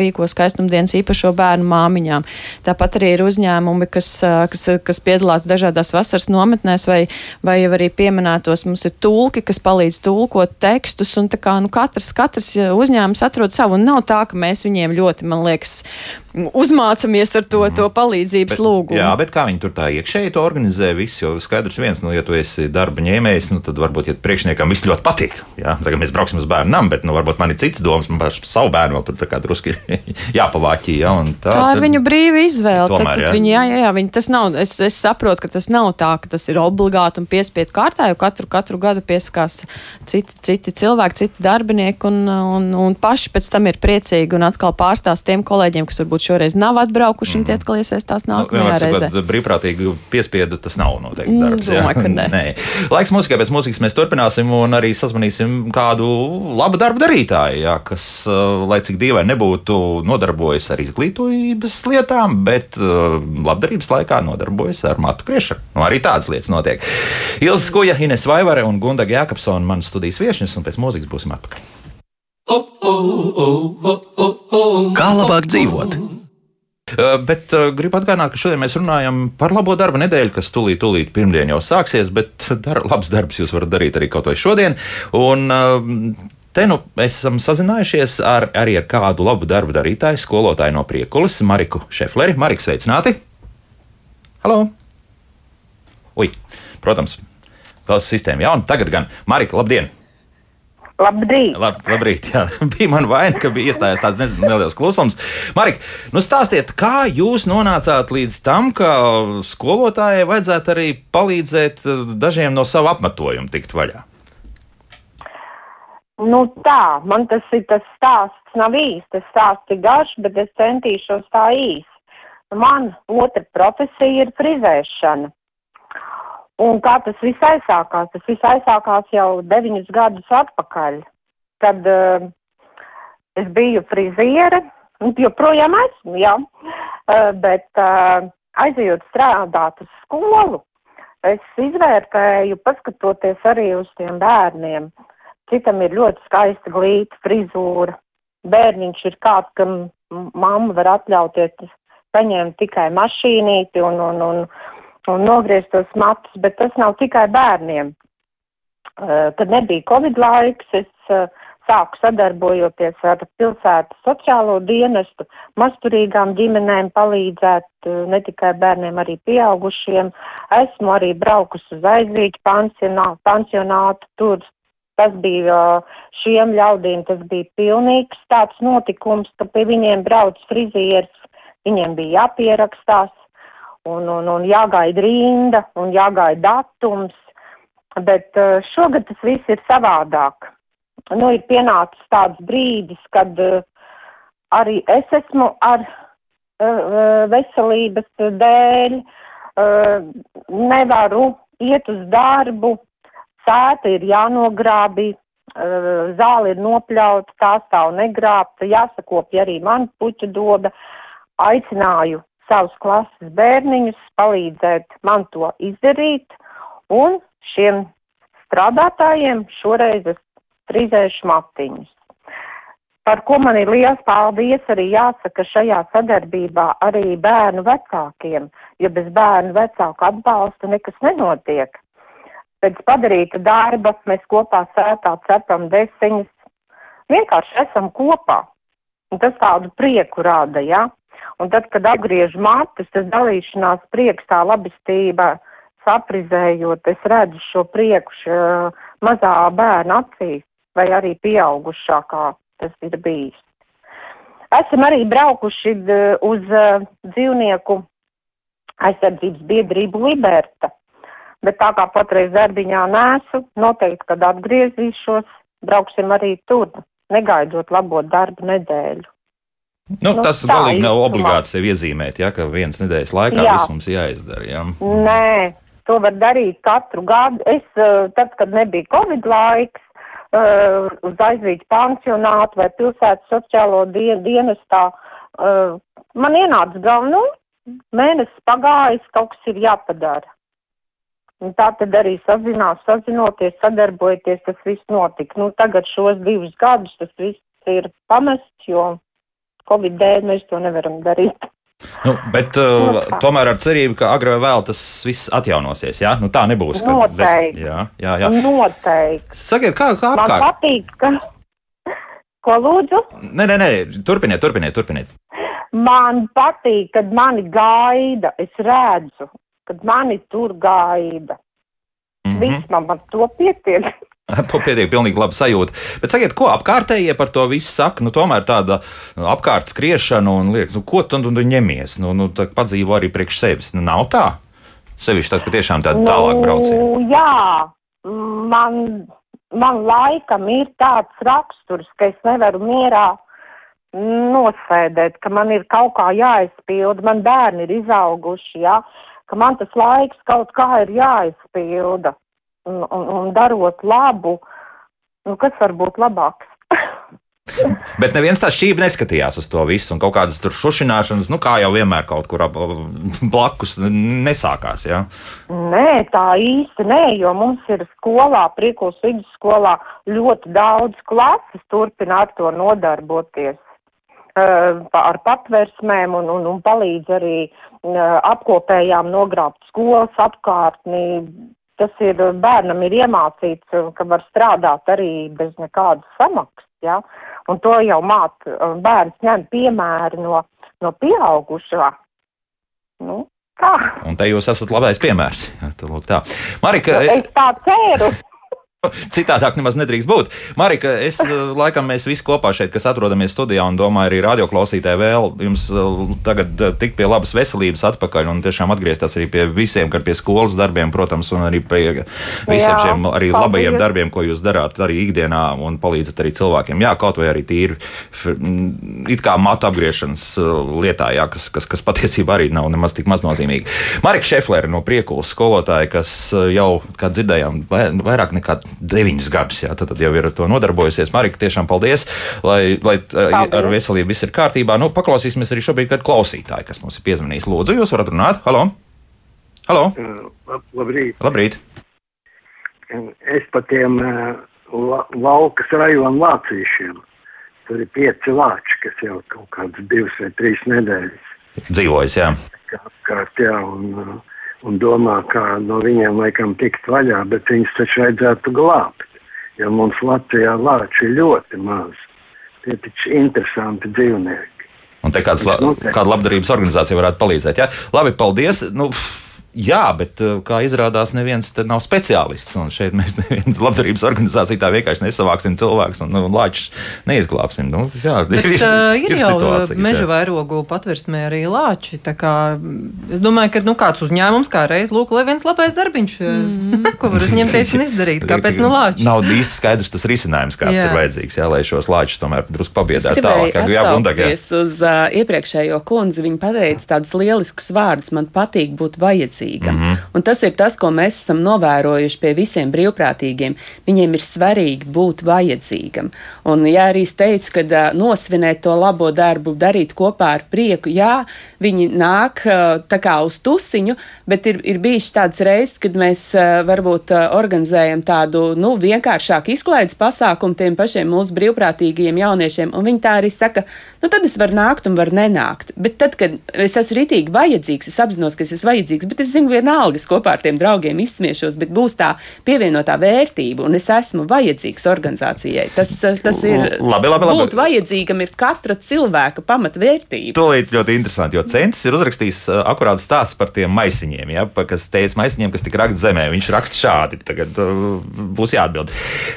rīko skaistumdienas īpašo bērnu māmiņām. Tāpat arī ir uzņēmumi, kas, kas, kas piedalās dažādās vasaras nometnēs, vai, vai arī pieminētos. Mums ir tulki, kas palīdz tulkot tekstus, un kā nu, katrs, katrs ā, uzņēmums atrod savu. Un nav tā, ka mēs viņiem ļoti, man liekas, uzmācamies ar to, to palīdzības lūgumu. Jā, bet kā viņi tur tā iekšēji to organizē, viss jau skaidrs viens, nu, ja tu esi darba ņēmējs, nu, tad varbūt, ja priekšniekam viss ļoti patīk, jā, tagad mēs brauksim uz bērnu namu, bet, nu, varbūt man ir cits domas, man pašu savu bērnu vēl tur tā kā druski jāpavāķī, jā, un tā. Tā ir tad- viņu brīva izvēle. Tad, Tomēr, tad jā. viņi, jā, jā, jā, viņi, tas nav, es, es saprotu, ka tas nav tā, ka tas ir obligāti un piespiedu kārtā, jo katru, katru gadu pieskās citi, citi cilvēki, citi darbinieki, un, un, un paši pēc tam ir priecīgi un atkal pārstāst tiem kolēģiem, kas varbūt varbūt šoreiz nav atbraukuši, un tie atkal iesaistās Nu, nākamajā vienmēr reizē. brīvprātīgi piespiedu tas nav noteikti Mm, darbs. domāju, ka nē. nē. Laiks mūzikai, pēc mūzikas mēs turpināsim un arī sazvanīsim kādu labu darbu darītāju, jā, kas, uh, lai cik dīvaini nebūtu, nodarbojas ar izglītības lietām, bet uh, labdarības laikā nodarbojas ar matu kriešanu. Nu, arī tādas lietas notiek. Ilza Skuja, Ines Vaivare un Gunda Jākapsona, manas studijas viešņas, un pēc mūzikas būsim atpakaļ. Kā labāk dzīvot? Uh, Bet uh, gribu atgādināt, ka šodien mēs runājam par labo darba nedēļu, kas tūlīt, tūlīt pirmdien jau sāksies, bet dar, labs darbs jūs varat darīt arī kaut vai šodien. Un, uh, Te nu esam sazinājušies ar, arī ar kādu labu darbu darītāju, skolotāju no Priekulas, Mariku Šefleri. Marika, sveicināti! Halo! Ui, protams, vēl sistēma jauna. Tagad gan Marika, labdien! Labdien! Lab, labrīt, jā. bija man vaina, ka bija iestājies tāds nez- neliels klusums. Marika, nu stāstiet, kā jūs nonācāt līdz tam, ka skolotājai vajadzētu arī palīdzēt eh, dažiem no savu apmetojumu tikt vaļā? Nu tā, man tas ir tas stāsts nav īsts, tas stāsts ir garš, bet es centīšos tā īsi. Man otra profesija ir frizēšana. Un kā tas viss aizsākās? Tas viss aizsākās jau deviņus gadus atpakaļ, kad uh, es biju friziere, joprojām esmu, jā, uh, bet uh, aizejot strādāt uz skolu, es izvērtēju, paskatoties arī uz tiem bērniem. Citam ir ļoti skaista glīta frizūra. Bērniņš ir kāds, kam mamma var atļauties paņemt tikai mašīnīti un, un, un, un nogriezt tos matus, bet tas nav tikai bērniem. Kad nebija Covid laiks, es uh, sāku sadarbojoties ar pilsētas sociālo dienestu, masturīgām ģimenēm palīdzēt uh, ne tikai bērniem, arī pieaugušiem. Esmu arī braukusi uz aizvīķu pansionā, pansionātu tur. Tas bija šiem ļaudīm, tas bija pilnīgs tāds notikums, ka pie viņiem brauc frizieris, viņiem bija jāpierakstās un, un, un jāgaida rinda un jāgaida datums, bet uh, šogad tas viss ir savādāk. Nu, ir pienācis tāds brīdis, kad uh, arī es esmu ar uh, veselības dēļ, nevaru iet uz darbu, sēta ir jānogrābi, zāle ir nopļauta, tā stāv negrābta, jāsakopja arī man puķu doba. Aicināju savus klases bērniņus palīdzēt man to izdarīt, un šiem strādātājiem šoreiz es frizēšu matiņus. Par ko man ir liels paldies arī jāsaka šajā sadarbībā arī bērnu vecākiem, jo bez bērnu vecāku atbalsta nekas nenotiek. Pēc padarīta darba mēs kopā sētā cepam desiņas, vienkārši esam kopā. Un tas tādu prieku rada, ja? Un tad, kad apgriež matus, tas dalīšanās prieks, tā labestība, saprizējot, es redzu šo prieku šā mazā bērna acīs, vai arī pieaugušā, kā tas ir bijis. Esam arī braukuši d- uz uh, dzīvnieku aizsardzības biedrību Liberta, bet tā kā patreiz darbiņā nesu, noteikti, kad atgriezīšos, brauksim arī tur, negaidot labo darbu nedēļu. Nu, Nu, tas tā galīgi nav īsumā. obligāti sevi iezīmēt, ja, ka vienas nedēļas laikā Jā. viss mums jāizdara. Ja. Nē, to var darīt katru gadu. Es, uh, tad, kad nebija Covid laiks, uh, uz aizvīķu pansionātu vai pilsētas sociālo dien dienestā, uh, man ienāca galva, nu, mēnesis pagājis, kaut kas ir jāpadara. Un tā tad arī sazinās, sazinoties, sadarbojoties, tas viss notika. Nu, tagad šos divus gadus tas viss ir pamests, jo Covid dēļ mēs to nevaram darīt. Nu, bet uh, tomēr ar cerību, ka agrāk vai vēl tas viss atjaunosies. Ja? Nu, tā nebūs. ka bez- Noteikti. Jā, jā, jā. Noteikti. Sakiet, kā, kā Man apkārt? patīk, ka. Ko lūdzu? Nē, nē, nē, turpiniet, turpiniet. turpiniet. Man patīk, kad mani gaida. Es redzu, kad mani tur gaida. Mhm. Viss man ar to pietiek. To pietiek pilnīgi laba sajūta. Bet sakiet, ko apkārtējie par to visu saka? Nu, tomēr tāda nu, apkārt skriešana un liekas, nu, ko tu, tu, tu ņemies? Nu, nu, padzīvo arī priekš sevis. Nu, nav tā. Sevišķi tad, kad tiešām tāda tālāk brauciena. Nu, jā, man, man laikam ir tāds raksturs, ka es nevaru mierā nosēdēt, ka man ir kaut kā jāizpilda, man bērni ir izauguši, jā, ka man tas laiks kaut kā ir jāizpilda. Un, un, un darot labu, nu kas var būt labāks? Bet neviens tā šķīvi neskatījās uz to visu, un kaut kādas tur šušināšanas, nu kā jau vienmēr kaut kur blakus nesākās. Ja? Nē, tā īsti nē, jo mums ir skolā, Prikuls vidusskolā ļoti daudz klases turpina ar to nodarboties. Uh, ar patversmēm un, un, un palīdz arī uh, apkopējām nogrābt skolas apkārtni. Tas ir bērnam ir iemācīts, uh, ka var strādāt arī bez nekādas samaksas. Ja? Un to jau māt, uh, bērns ņem piemēri no, no pieaugušā. Nu, tā. Un te jūs esat labais piemērs. Jā, tā. Marika, Es tā ceru. Citādāk nemaz nedrīkst būt. Marika, es eh, laikam mēs visi kopā šeit, kas atrodamies studijā, un domāju, arī radioklausītāji vēl jums eh, tagad eh, tik pie labas veselības atpakaļ un tiešām atgriezties arī pie visiem, gan pie skolas darbiem, protams, un arī pie visiem Jā, šiem arī paldies. labajiem darbiem, ko jūs darāt arī ikdienā un palīdzat arī cilvēkiem. Jā, kaut vai arī tīri f- m, it kā matu apgriešanas lietā, jā, kas, kas, kas patiesībā arī nav nemaz tik maznozīmīgi. Marika Šeflere no Priekulas skolotāja, kas jau, kā dzirdējām, vai- vairāk nekā deviņus gadus, jā, tad, tad jau ir ar to nodarbojusies. Marika, tiešām paldies, lai, lai eh, Paldies. ar veselību viss ir kārtībā. Nu, paklausīsimies arī šobrīd kādu klausītāju, kas mums ir piezvanījis. Lūdzu, jūs varat runāt? Halo! Halo! Lab- Labrīt. Labrīt! Es pa tiem eh, la, laukas rajonu lācīšiem. Tur ir pieci lāči, kas jau kaut kādas divas vai trīs nedēļas Dzīvojas, jā. kā apkārt, jā, un, eh, un domā, kā no viņiem laikam tikt vaļā, bet viņus taču vajadzētu glābt, jo mums Latvijā lāči ir ļoti maz. Tie taču interesanti dzīvnieki. Un te kāds, la, kāda labdarības organizācija varētu palīdzēt. Jā, labi, paldies. Nu, f- Jā, bet eh, kā izrādās, neviens te nav speciālists. Un šeit mēs nevienu labdarības organizāciju tā vienkārši nesavāksim cilvēkus un nu, lāčus neizglābsim. Nu, jā, Bet, ir, uh, ir, ir jau jā. meža vairogu patversmē arī lāči. tā Kā, es domāju, ka nu, kāds uzņēmums kā reiz lūk, lai viens labais darbiņš, mm. ko var uzņemties un izdarīt. Kāpēc nu lāči? Nav īsti skaidrs tas risinājums, kāds Jā. ir vajadzīgs, jā, lai šos lāčus tomēr drusku pabiedētu tālāk. Jā, Gundag, jā. atsaukties uz uh, iepriekšējo kundzi. Viņa pateica tādus lieliskus vārdus. Man patīk būt vajadzīgam. Mm -hmm. Un tas ir tas, ko mēs esam novērojuši pie visiem brīvprātīgiem. Viņiem ir svarīgi būt vajadzīgam. Un, ja arī es teicu, ka uh, nosvinēt to labo darbu, darīt kopā ar prieku, jā, viņi nāk uh, tā kā uz tusiņu, bet ir, ir bijis tāds reizes, kad mēs uh, varbūt uh, organizējam tādu nu, vienkāršāku izklaides pasākumu tiem pašiem mūsu brīvprātīgajiem jauniešiem, un viņi tā arī saka, nu tad es varu nākt un varu nenākt. Bet tad, kad es esmu ritīgi vajadzīgs, es apzinos, ka es esmu vajadzīgs, bet es zinu, vienalga, es kopā ar tiem draugiem izsmiešos, bet būs tā pievienotā vērtība, un es esmu vajadzīgs organizācijai. Tas, uh, tas ir. Labi, labi, labi. Būt vajadzīgam ir katra cilvēka pamatvērtība. Tūlīt ļoti interesanti, jo Centis ir uzrakstījis uh, akurātu stāstu par tiem maisiņiem, ja, kas teica maisiņiem, kas tika raksts zemē. Viņš raksta šādi, tagad uh, būs jāatbild.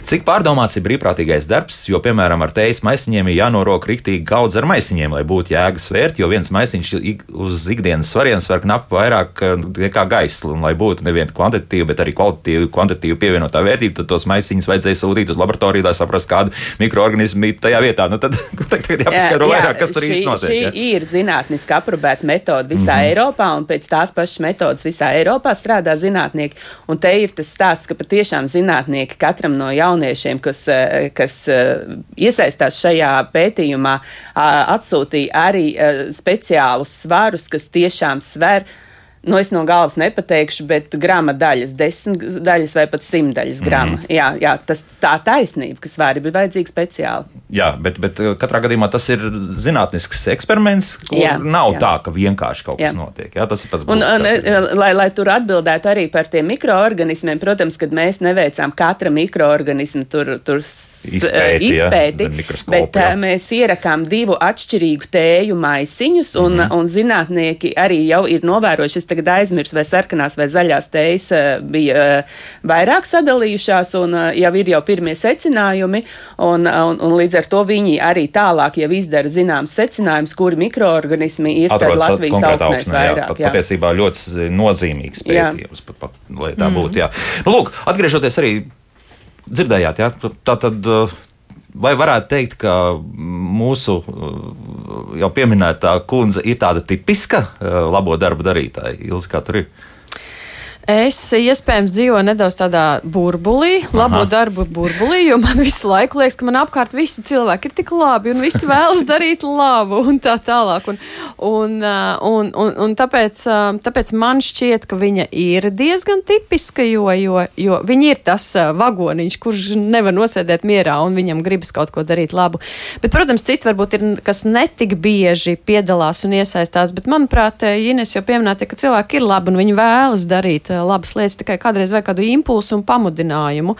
Cik pārdomāts ir brīvprātīgais darbs, jo, piemēram, ar teijas maisiņiem ir jānorok riktīgi gaudz ar maisiņiem, lai būtu jēgas vērt, jo viens maisiņš uz ikdienas svariem sver knapi vairāk uh, nekā gaisa, un lai būtu nevien kvantitatīva, bet arī kvalitatīva, kvantitatīva pievienotā vērtība, tad tos maisiņus vajadzēja sūtīt uz laboratoriju, lai saprastu, kādu mikroorganismu ir tajā vietā. Nu, tad tagad jāpaskaidro vairāk, kas tur īsti notiek. Šī ja. ir zinātniski aprobēta metode visā mm. -hmm. Eiropā, un pēc tās pašas metodas visā Eiropā strādā zinātnieki. Un te ir tas stāsts, ka patiešām zinātnieki katram no jauniešiem, kas, eh, kas eh, iesaistās šajā pētījumā, atsūtīja arī eh, speciālus svarus, kas tiešām sver. Nu, es no galvas nepateikšu, bet grama daļas, desmit daļas vai pat simt daļas grama. Mhm. Mm -hmm. Jā, jā, tas tā taisnība, ka svēri bija vajadzīgi speciāli. Jā, bet, bet uh, katrā gadījumā tas ir zinātnisks eksperiments, kur jā, Jā, nav jā. jā. tā, ka vienkārši kaut kas jā. Jā. notiek. Jā, tas ir pats Un, un, būtiskākais. lai, lai tur atbildētu arī par tiem mikroorganismiem, protams, kad mēs neveicām katra mikroorganismu tur, tur Izpēti, jā, izpēti mikroskopa, bet jā. mēs ierakām divu atšķirīgu tēju maisiņus, un, mm -hmm. un zinātnieki arī jau ir novērojuši, tagad aizmirsu, vai sarkanās vai zaļās tējas ā, bija ā, vairāk sadalījušās, un ā, jau ir jau pirmie secinājumi, un, un, un līdz ar to viņi arī tālāk jau izdara zināmus secinājumus, kuri mikroorganismi ir Atrodas Latvijas augsnēs augsnē, jā, vairāk. pat jā. Patiesībā ļoti nozīmīgs pētījums, pat, pat, lai tā būtu. Jā. Nu, lūk, atgriežoties arī dzirdējāt, jā, tā tad. uh, Vai varētu teikt, ka mūsu uh, jau pieminētā kundze ir tāda tipiska uh, labo darbu darītāja. Ilzi, kā tur ir? Es iespējams dzīvoju nedaudz tādā burbulī, labo Aha. darbu burbulī, jo man visu laiku liekas, ka man apkārt visi cilvēki ir tik labi un visi vēlas darīt labu un tā tālāk. Un, un, uh, un, un, un tāpēc, uh, tāpēc man šķiet, ka viņa ir diezgan tipiska, jo, jo, jo viņa ir tas uh, vagoniņš, kurš nevar nosēdēt mierā un viņam gribas kaut ko darīt labu. Bet, protams, citi varbūt ir, kas netik bieži piedalās un iesaistās, bet manuprāt, Ines jau pieminēja, ka cilvēki ir labi un viņi vēlas darīt labas lietas, tikai kādreiz vajag kādu impulsu un pamudinājumu,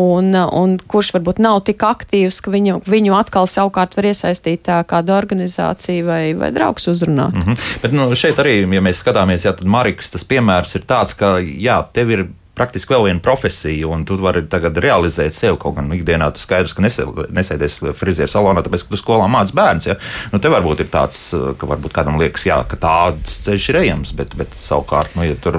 un, eh, un kurš varbūt nav tik aktīvs, ka viņu, viņu atkal savukārt var iesaistīt eh, kādu organizāciju vai, vai draugs uzrunāt. Mm. Mhm. Bet nu, šeit arī, ja mēs skatāmies, jā, tad Marikas tas piemērs ir tāds, ka jā, tev ir. Praktiski vēl viena profesija, un tu vari tagad realizēt sevi. Kaut gan ikdienā tu skaidrs, ka nesē, nesēdies frizieru salonā, tāpēc, ka tu skolā mācījies bērns. Ja? Nu, te varbūt ir tāds, ka varbūt kādam liekas, jā, ka tāds ceļš ir ejams, bet, bet savukārt, nu, ja tur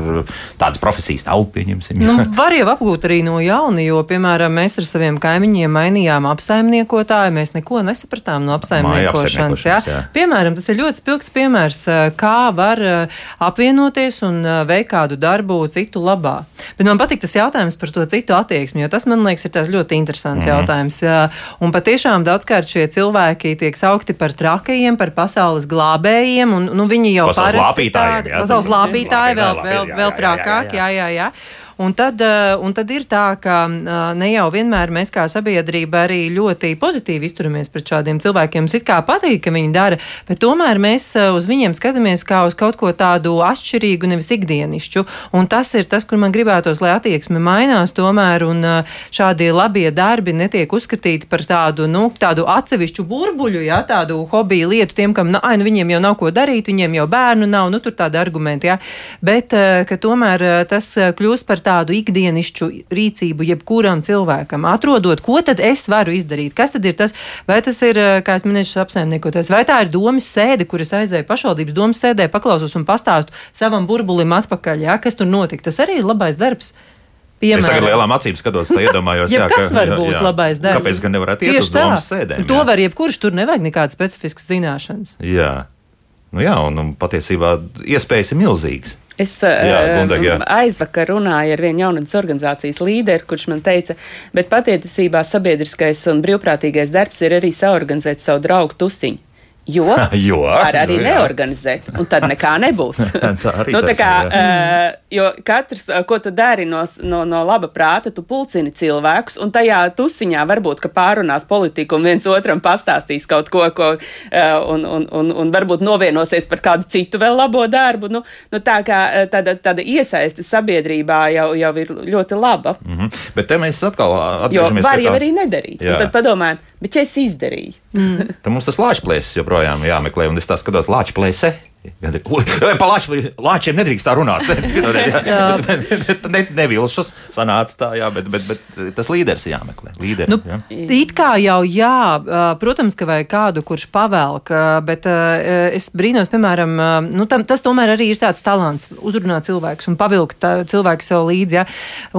tādas profesijas nav, pieņemsim. Nu, var jau apgūt arī no jauna, jo, piemēram, mēs ar saviem kaimiņiem mainījām apsaimniekotāju. Mēs neko nesapratām no apsaimniekošanas. Jā. jā. Piemēram, tas ir ļoti spilgts piemērs, kā var eh, apvienoties un eh, veikt kādu darbu citu labā. Bet man patīk tas jautājums par to citu attieksmi, jo tas, man liekas, ir ļoti interesants mm. jautājums. Un patiešām daudzkārt šie cilvēki tiek saukti par trakajiem, par pasaules glābējiem, un nu, viņi jau parasti tādi- Pasaules lāpītāji vēl, vēl, vēl trakāk, jā, jā, jā. jā. Un tad, eh, un tad ir tā, ka eh, ne jau vienmēr mēs kā sabiedrība arī ļoti pozitīvi izturamies pret šādiem cilvēkiem. Mums it kā patīk, ka viņi dara, bet tomēr mēs eh, uz viņiem skatāmies kā uz kaut ko tādu atšķirīgu, nevis ikdienišķu. Un tas ir tas, kur man gribētos, lai attieksme mainās tomēr, un šādi labie darbi netiek uzskatīti par tādu, nu, tādu atsevišķu burbuļu, jā, tādu hobiju lietu tiem, kam, nu, ai, nu, viņiem jau nav ko darīt, viņiem jau bērnu nav, nu, tur tādi argumenti, jā. Bet, ka tomēr tas kļūst par tādu ikdienišķu rīcību jebkuram cilvēkam. Atrodot, ko tad es varu izdarīt, kas tad ir tas, vai tas ir, eh, kā es minēju, apsaimniekoties, vai tā ir domas sēde, kuras aizēju pašvaldības domas sēdē, paklausos un pastāstu savam burbulim atpakaļ, jā, kas tur notika. Tas arī ir labais darbs. Es tagad Piemēram. lielām acīm skatos, tā iedomājos, Ja jā, kas var jā, būt jā. labais darbs? Kāpēc gan nevarētu iet uz domas sēdēm? To jā? var jebkurš, tur nevajag nekādas specifiskas zināšanas. Jā. Nu jā, un, un patiesībā iespējas ir milzīgas. Es Jā, uh, Gundeg, jā. aizvakar runāju ar vienu jaunatnes organizācijas līderi, kurš man teica, bet patiesībā sabiedriskais un brīvprātīgais darbs ir arī saorganizēt savu draugu tusiņu. Jo, Jo, var arī nu jā. neorganizēt, un tad nekā nebūs. Tā arī nu, tā kā, uh, jo katrs, ko tu dari no, no, no laba prāta, tu pulcini cilvēkus, un tajā tusiņā varbūt ka pārunās politiku un viens otram pastāstīs kaut ko, ko uh, un, un, un, un varbūt novienosies par kādu citu vēl labo darbu. Nu, nu, tā kā tāda, tāda iesaiste sabiedrībā jau, jau ir ļoti laba. Mhm. Bet te mēs atkal Jo atgriežamies var pie jau tā- arī nedarīt. Un tad padomājam, bet ja es izdarīju, Tad mums tas lāčplēsis joprojām jāmeklē, un es tā skatos, Ui, ej, Pa lāčplē- lāčiem nedrīkst tā runāt. ne, nevilšus sanāca tā, jā, bet, bet, bet tas līderis jāmeklē. Līderi, Nu, jā. it kā jau jā, protams, ka vajag kādu, kurš pavelk, bet es brīnos, piemēram, nu, tam, tas tomēr arī ir tāds talants uzrunāt cilvēkus un pavilkt cilvēku sev līdzi. Ja?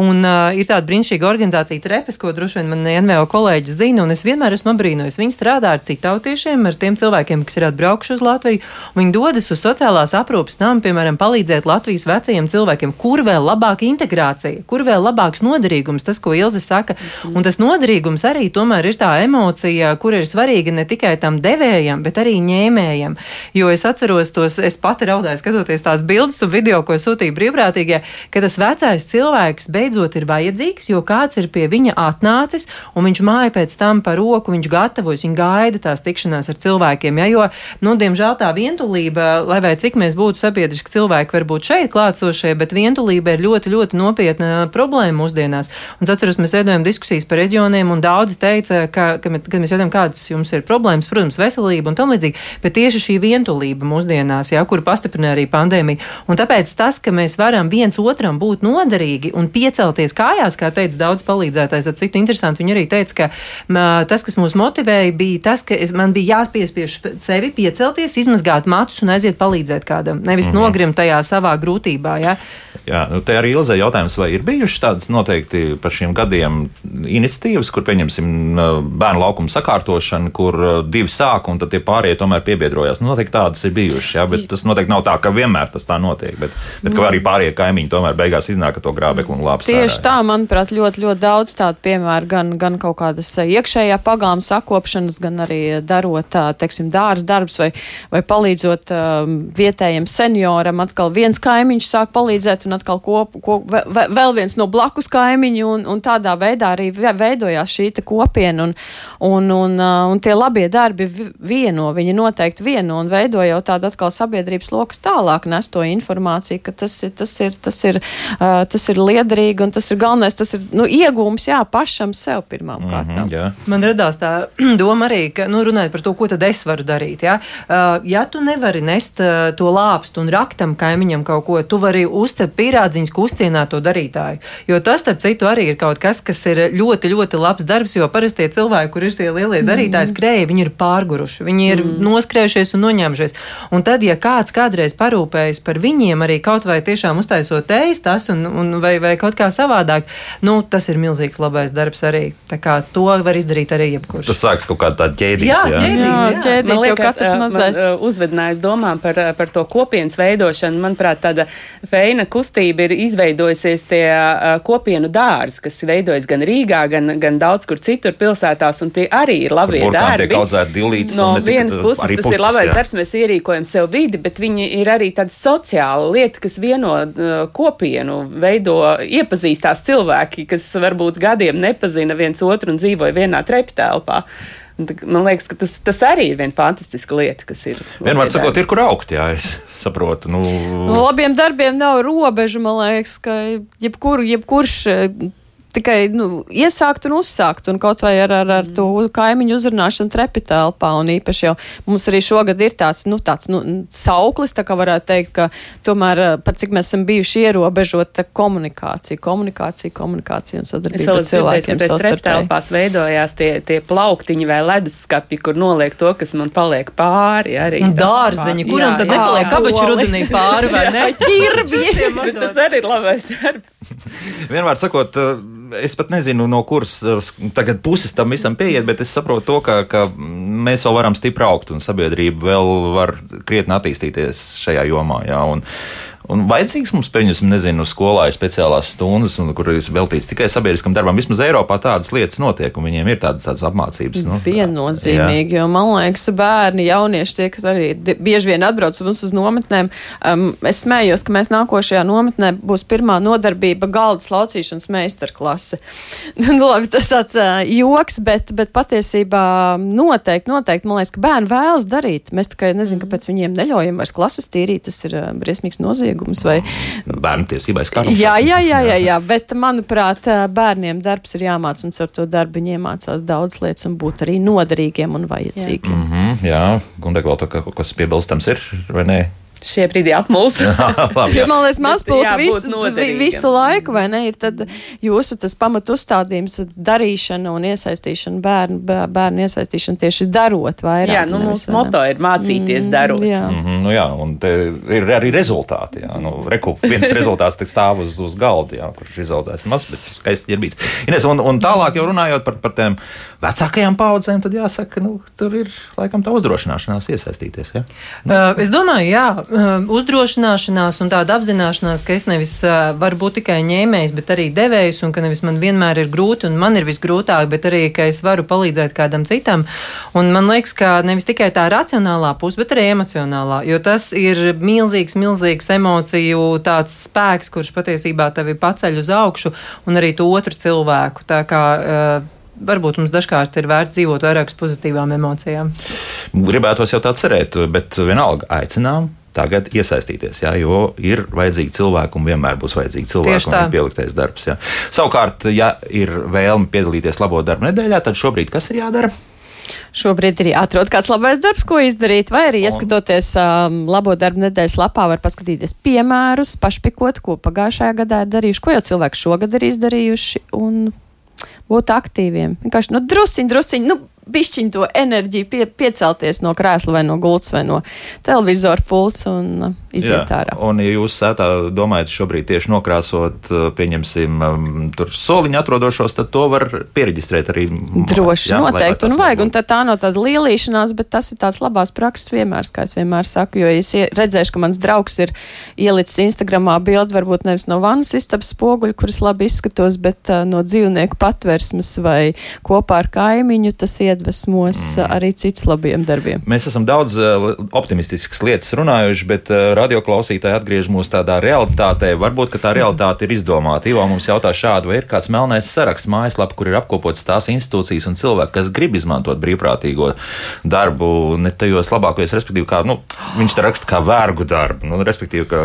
Un ir tāda brīnišķīga organizācija Trepes, ko droši vien man NVO kolēģi zina, un es vienmēr esmu apbrīnojis. Viņi strādā ar citautiešiem, ar tiem cilvēkiem, kas ir atbraukuši uz Latviju. un Viņi dodas uz sociālās aprūpes namu, piemēram, palīdzēt Latvijas vecajiem cilvēkiem, kur vēl labāka integrācija, kur vēl labāks noderīgums, tas, ko Ilze saka. Un tas noderīgums arī tomēr ir tā emocija, kur ir svarīga ne tikai tam devējam, bet arī ņēmējam. Jo es atceros tos, es pati raudāju, skatoties tās bildes un video, ko sūtīja brīvprātīgie, ka tas vecais cilvēks beidzot ir vajadzīgs, jo kāds ir pie viņa atnācis un viņš māja pēc tam par roku, viņš gatavojas, viņš gaida tās tikšanās ar cilvēkiem. Ja? Jo, nu, diemžēl tā vientulība, lai vai cik mēs būtu sabiedriski cilvēki, varbūt šeit klātsošie, bet vientulība ir ļoti, ļoti nopietna problēma mūsdienās. Un es atceros, mēs veidojam diskusijas par reģioniem, un daudzi teica, ka, ka, kad mēs jautājam, kādas jums ir problēmas, protams, veselība un tam līdzīgi, bet tieši šī vientulība mūsdienās, ja, kur pastiprina arī pandēmija. Un tāpēc tas, ka mēs varam viens otram būt noderīgi un piecelties kājās, kā teica daudz palīdzētājs, ap citu interesanti, viņi arī teica, ka m, tas, kas mūs motivēja, bija tas, ka es, man bija jāpiespiež sevi piecelties, izmazgāt matus un aiziet palīdzēt kādam, nevis mm -hmm. nogrimt tajā savā grūtībā. Ja? Jā, nu te arī Ilzē jautājums, vai ir bijušas tādas noteikti par šiem gadiem iniciatīvas, kur pieņemsim bērnu laukumu sakārtošanu, kur divi sāk un tad tie pārējie tomēr piebiedrojās. Nu, noteikti tādas ir bijušas, jā, bet tas noteikti nav tā, ka vienmēr tas tā notiek, bet, bet ka arī pārējie kaimiņi tomēr beigās iznāk ar to grābekli un lāpstu. Tieši tā, manuprāt, ļoti, ļoti daudz tādu piemēru, gan, gan kaut kādas iekšējā pagāma sakopšanas, gan arī darot, teiksim, dārza darbs vai, vai palīdzot um, vietējiem senioram. Atkal viens kaimiņš sāk palīdzēt un atkal kop, kop, vēl viens no blakus kaimiņu un, un tādā veidā arī veidojās šī kopiena un, un, un, un tie labie darbi vieno, viņi noteikti vieno un veido jau tādu atkal sabiedrības lokas tālāk nes to informāciju, ka tas ir, tas ir, tas ir, uh, tas ir liederīgi un tas ir galvenais, tas ir nu, iegūms, jā, pašam sev pirmām kārtām. Mm -hmm, jā. Man radās tā doma arī, ka, nu, runājot par to, ko tad es varu darīt, jā. Uh, ja tu nevari nest uh, to lāpstu un raktam kaimiņam kaut ko, tu vari uzcept pierādziņus, ka uzcienā to darītāju. Jo tas, starp citu, arī ir kaut kas, kas ir ļoti, ļoti labs darbs, jo parasti cilvēki, kur ir tie lielie darītāji, mm. skrēja, viņi ir pārguruši, viņi ir mm. noskrējušies un noņēmušies. Un tad, ja kāds kādreiz parūpējas par viņiem, arī kaut vai tiešām uztaisot ēstas un, un vai, vai kaut kā savādāk, nu, tas ir milzīgs labais darbs arī. Tā kā to var izdarīt arī jebkurš. Tas sāks kaut kā tāda ķēdīte. Jā, jā, ķēdīt, jā, jā. ķēdīt, man liekas, katrs mazais. Uzvedinājis domām par, par to kopienas veidošanu. Manuprāt, tāda feina kustība ir izveidojusies tie kopienu dārzi, kas veidojas gan Rīgā, gan, gan daudz kur citur pilsētās, un tie arī ir labie darbi. No vienas puses tas putas, ir labais jā. darbs, mēs ierīkojam sev vidi, bet viņi ir arī tāda sociāla lieta, kas vieno kopienu, veido iepazīstās cilvēki, kas varbūt gadiem nepazina viens otru un dzīvoja vienā treptelpā. Man liekas, ka tas, tas arī ir viena fantastiska lieta, kas ir. Vienmēr sakot, ir kur augt, jā, es saprotu. Nu... Nu, labiem darbiem nav robežu, man liekas, ka jebkuru, jebkurš tikai nu, iesākt un uzsākt, un kaut vai ar, ar, ar to kaimiņu uzrunāšanu trepitelpā. Un īpaši jau mums arī šogad ir tāds, nu, tāds nu, sauklis, tā kā varētu teikt, ka tomēr eh, pat cik mēs esam bijuši ierobežota komunikācija, komunikācija, komunikācija un sadarbība ar cilvēkiem. Tas treptelpās veidojās tie, tie plauktiņi vai leduskapi, kur noliek to, kas man paliek pāri. Arī dārziņi, kuram tad nepaliek kabaču rudenī pāri vai ne? Ķirbi! tas arī ir labais darbs. Vienmēr sakot, es pat nezinu, no kuras tagad puses tam visam pieiet, bet es saprotu to, ka, ka mēs vēl varam stipri augt un sabiedrība vēl var krietni attīstīties šajā jomā. Jā, un, Un vajadzīgs mums, pieņemsim, nezinu, skolā ir speciālās stundas, un, kur ir veltīts tikai sabiedriskam darbam. Vismaz Eiropā tādas lietas notiek, un viņiem ir tādas, tādas apmācības. Nu, Viennozīmīgi, jo man liekas, bērni, jaunieši tie, kas arī bieži vien atbrauc mums uz nometnēm, um, es smējos, ka mēs nākošajā nometnē būs pirmā nodarbība galda slaucīšanas meistarklase. nu, labi, tas tāds uh, joks, bet, bet patiesībā noteikti, noteikti, man liekas, ka bērni vēlas darīt. Mēs tikai nezinām, kāpēc viņiem neļaujam vairs klases tīrīt, tas ir uh, briesmīgs noziegums noziegums. Vai... Bērnu tiesībās kā jā, jā, jā, jā, jā, bet manuprāt, bērniem darbs ir jāmācās, un ar to darbu viņi iemācās daudz lietas un būt arī noderīgiem un vajadzīgiem. Jā, mm -hmm, jā. Gundeg, vēl kaut kas piebilstams ir, vai ne? Šie brīdī apmulst. jo, man liekas, mazpulka visu, visu laiku, vai ne, ir tad jūsu tas pamat uzstādījums darīšana un iesaistīšana bērnu, bērnu iesaistīšana tieši darot vairāk. Jā, nu mūsu moto ir mācīties mm, darot. Jā. Mm -hmm, nu jā, un te ir arī rezultāti, jā. Nu, reku, viens rezultāts tik stāv uz, uz galda, jā, kurš izaudzēs maz, bet skaisti ģerbīts. Ines, un, un tālāk jau runājot par, par tiem vecākajām paudzēm, tad jāsaka, nu, tur ir laikam tā uzdrošināšanās iesaistīties. Ja? Nu. Uh, es domāju, jā, uh, uzdrošināšanās un tāda apzināšanās, ka es nevis uh, varu būt tikai ņēmējs, bet arī devējs, un ka nevis man vienmēr ir grūti un man ir visgrūtāk, bet arī, ka es varu palīdzēt kādam citam. Un man liekas, ka nevis tikai tā racionālā puse, bet arī emocionālā, jo tas ir milzīgs, milzīgs emociju tāds spēks, kurš patiesībā tevi paceļ uz augšu un arī to otru cilvēku. Tā kā, uh, varbūt mums dažkārt ir vērts dzīvot vairāk uz pozitīvām emocijām. Gribētos jau tā cerēt, bet vienalga aicinām. Tagad iesaistīties, jā, jo ir vajadzīgi cilvēki un vienmēr būs vajadzīgi cilvēki un pieliktais darbs. Jā. Savukārt, ja ir vēlme piedalīties labo darbu nedēļā, tad šobrīd kas ir jādara? Šobrīd ir jāatrod kāds labais darbs, ko izdarīt, vai arī ieskatoties um, labo darbu nedēļas lapā, var paskatīties piemērus, pašpikot, ko pagājušajā gadā ir darījuši, ko jau cilvēki šogad ir izdarījuši. Un būt aktīviem. Vienkārši nu, drusciņi, drusciņi, nu, bišķiņ to enerģiju pie, piecelties no krēsla vai no gultas vai no televizora pults un uh, iziet ārā. Un, ja jūs sētā domājat šobrīd tieši nokrāsot, uh, pieņemsim, um, tur soliņu atrodošos, tad to var pieregistrēt arī. Droši, jā, noteikti, un vajag, un tā, tā nav tāda lielīšanās, bet tas ir tāds labās prakses piemērs, kā es vienmēr saku, jo es redzēšu, ka mans draugs ir ielicis Instagramā bildi, varbūt nevis no vannas istabas spoguļa, kuras labi izskatos, bet uh, no dzīvnieku patversmes vai kopā ar kaimiņu, tas iedvesmos mm. arī cits labiem darbiem. Mēs esam daudz uh, optimistiskas lietas runājuši, bet uh, radioklausītāji atgriež mūs tādā realitātē. Varbūt, tā realitāte ir izdomāta. Ivo mums jautā šādu, vai ir kāds melnais saraksts mājaslapa, kur ir apkopots tās institūcijas un cilvēki, kas grib izmantot brīvprātīgo darbu, ne tajos labākajos, respektīvi, kā nu, viņš te raksta kā vergu darbu. Nu, respektīvi, ka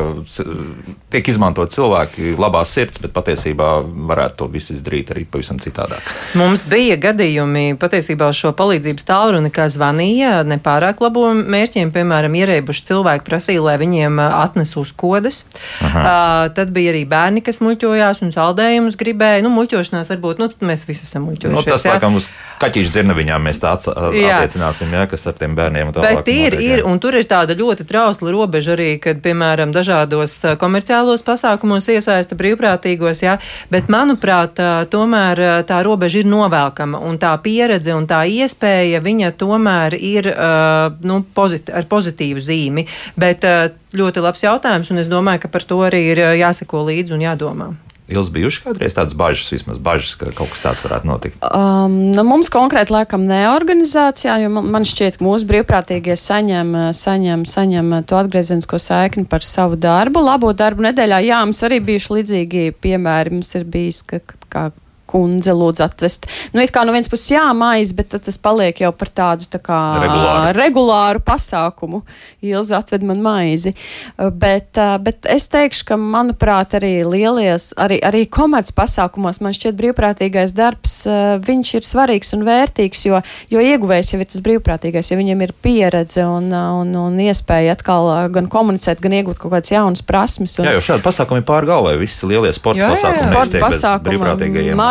tiek izmantot cilvēki labās sirds, bet patiesībā varētu to visu izdarīt arī pavisam citādāk. Mums bija gadījumi patiesībā uz šo palīdzības tālruni, kā zvanīja nepārāk labo mērķiem, piemēram, ierēbuši cilvēki prasīja, lai viņiem ā, atnes uzkodas. Uh, tad bija arī bērni, kas muļķojās un saldējumus gribēja. Nu, muļķošanās varbūt, nu, mēs visi esam muļķojušies. Nu, tas, jā. laikam, uz kaķīšu dzirnaviņām mēs tā Jā. attiecināsim, ja, kas ar tiem bērniem tālāk Bet ir, notiek, ir, jā. un tur ir tāda ļoti trausla robeža arī, kad, piemēram, dažādos komerciālos pasākumos iesaista brīvprātīgos, jā, bet, manuprāt, tomēr tā robeža ir novelkama, un tā pieredze un tā iespēja, viņa tomēr ir, nu, pozit ar pozitīvu zīmi, bet ļoti labs jautājums, un es domāju, ka par to arī ir jāseko līdzi un jādomā. Ils bijuši kādreiz tādas bažas, vismaz bažas, ka kaut kas tāds varētu notikt. Um, nu, mums konkrēti laikam ne organizācijā, jo man, man šķiet, ka mūsu brīvprātīgie saņem, saņem, saņem to atgriezenisko saikni par savu darbu. Labo darbu nedēļā, jā, mums arī bijuši līdzīgi piemēri. Mums ir bijis, ka, ka kā kundze lūdzu atvest. Nu, it kā no vienas puses jāmaiz, bet tad tas paliek jau par tādu tā kā Regulāru. regulāru pasākumu. Ilza atved man maizi. Uh, Bet, uh, bet es teikšu, ka, manuprāt, arī lielies, arī, arī komerc pasākumos man šķiet brīvprātīgais darbs, uh, viņš ir svarīgs un vērtīgs, jo, jo ieguvējs jau ir tas brīvprātīgais, jo viņam ir pieredze un, un, un iespēja atkal gan komunicēt, gan iegūt kaut kādas jaunas prasmes. Un, Jā, jo šādi pasākumi ir pār galvai. Visi lielie sporta Jā, jā, jā. pasākumi Sporta pasākumi,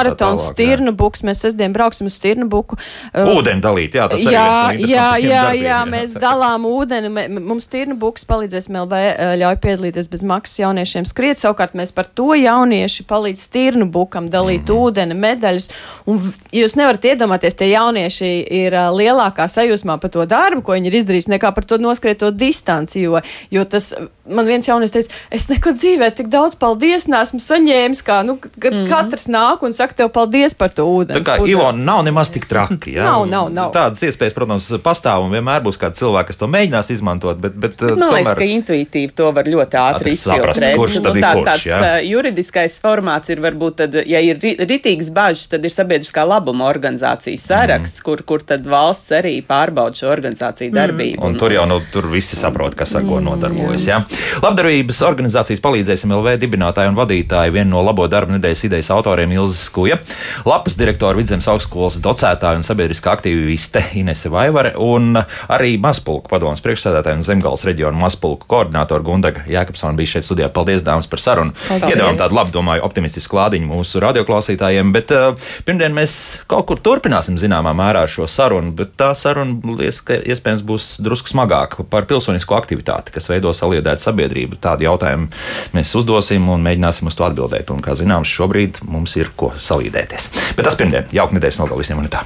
tā maratons, jā. stirnu buks, mēs sestdien brauksim uz stirnu buku. Uh, Ūdeni dalīt, jā, tas arī jā, no jā, interesantajiem jā, darbiem, jā, mēs dalām ūdeni. Mums tirnu buks palīdzēs LV, eh, ļauj piedalīties bez maksas jauniešiem skriet. Savukārt mēs par to jaunieši palīdz tirnu bukam dalīt Mhm. ūdeni, medaļas. Un jūs nevarat iedomāties, tie jaunieši ir lielākā sajūsmā par to darbu, ko viņi ir izdarījuši, nekā par to noskrieto distanci. Jo, jo tas, man viens jaunietis teica, es nekad dzīvē tik daudz paldies nesmu saņēmis, kā, nu, kad mm. katrs nāk un saka tev paldies par to ūdeni. Tā kā Ivo nav nemaz tik traki. Jā. Nav, nav, nav. Tādas iespējas, protams, pastāv un vienmēr būs kāds cilvēks, kas to mēģinās izmantot. Bet, bet, Bet Man liekas, tomēr... ka intuitīvi to var ļoti ātri saprast, izfiltrēt. kurš tad Nu, ir tā, kurš, tāds jā. uh, juridiskais formāts ir varbūt, tad, ja ir ri- ritīgs bažas, tad ir sabiedriskā labuma organizācijas saraksts, Mhm. kur, kur tad valsts arī pārbauda šo organizāciju darbību. Un tur jau nu, tur visi saprot, kas ar ko nodarbojas. Ja? Labdarības organizācijas palīdzēsim LV dibinātāja un vadītāja, viena no labo darba nedēļas idejas autoriem Ilza Skuja, lapas direktora Vidzemes augstskolas docētāja un sabiedriskā aktīviste Inese Vaivare un arī Mazpulku padomas priekšsēdētāja un Zemgals reģiona Mazpulku koordinātora Gundaga Jēkabsona bija šeit studijā. Paldies, dāmas, par sarunu. Iedavām tādu labu, domāju, optimistisku klādiņu mūsu radioklausītājiem, bet uh, pirmdien mēs kaut kur turpināsim zināmā mērā šo sarunu, bet tā saruna liekas, ka iespējams būs drusku smagāka par pilsonisko aktivitāti, kas veido saliedētu sabiedrību. Tādu jautājumu mēs uzdosim un mēģināsim uz to atbildēt. Un, kā zināms, šobrīd mums ir ko salīdēties. Bet tas pirmdien, jauka nedēļas nogalē visiem un tā.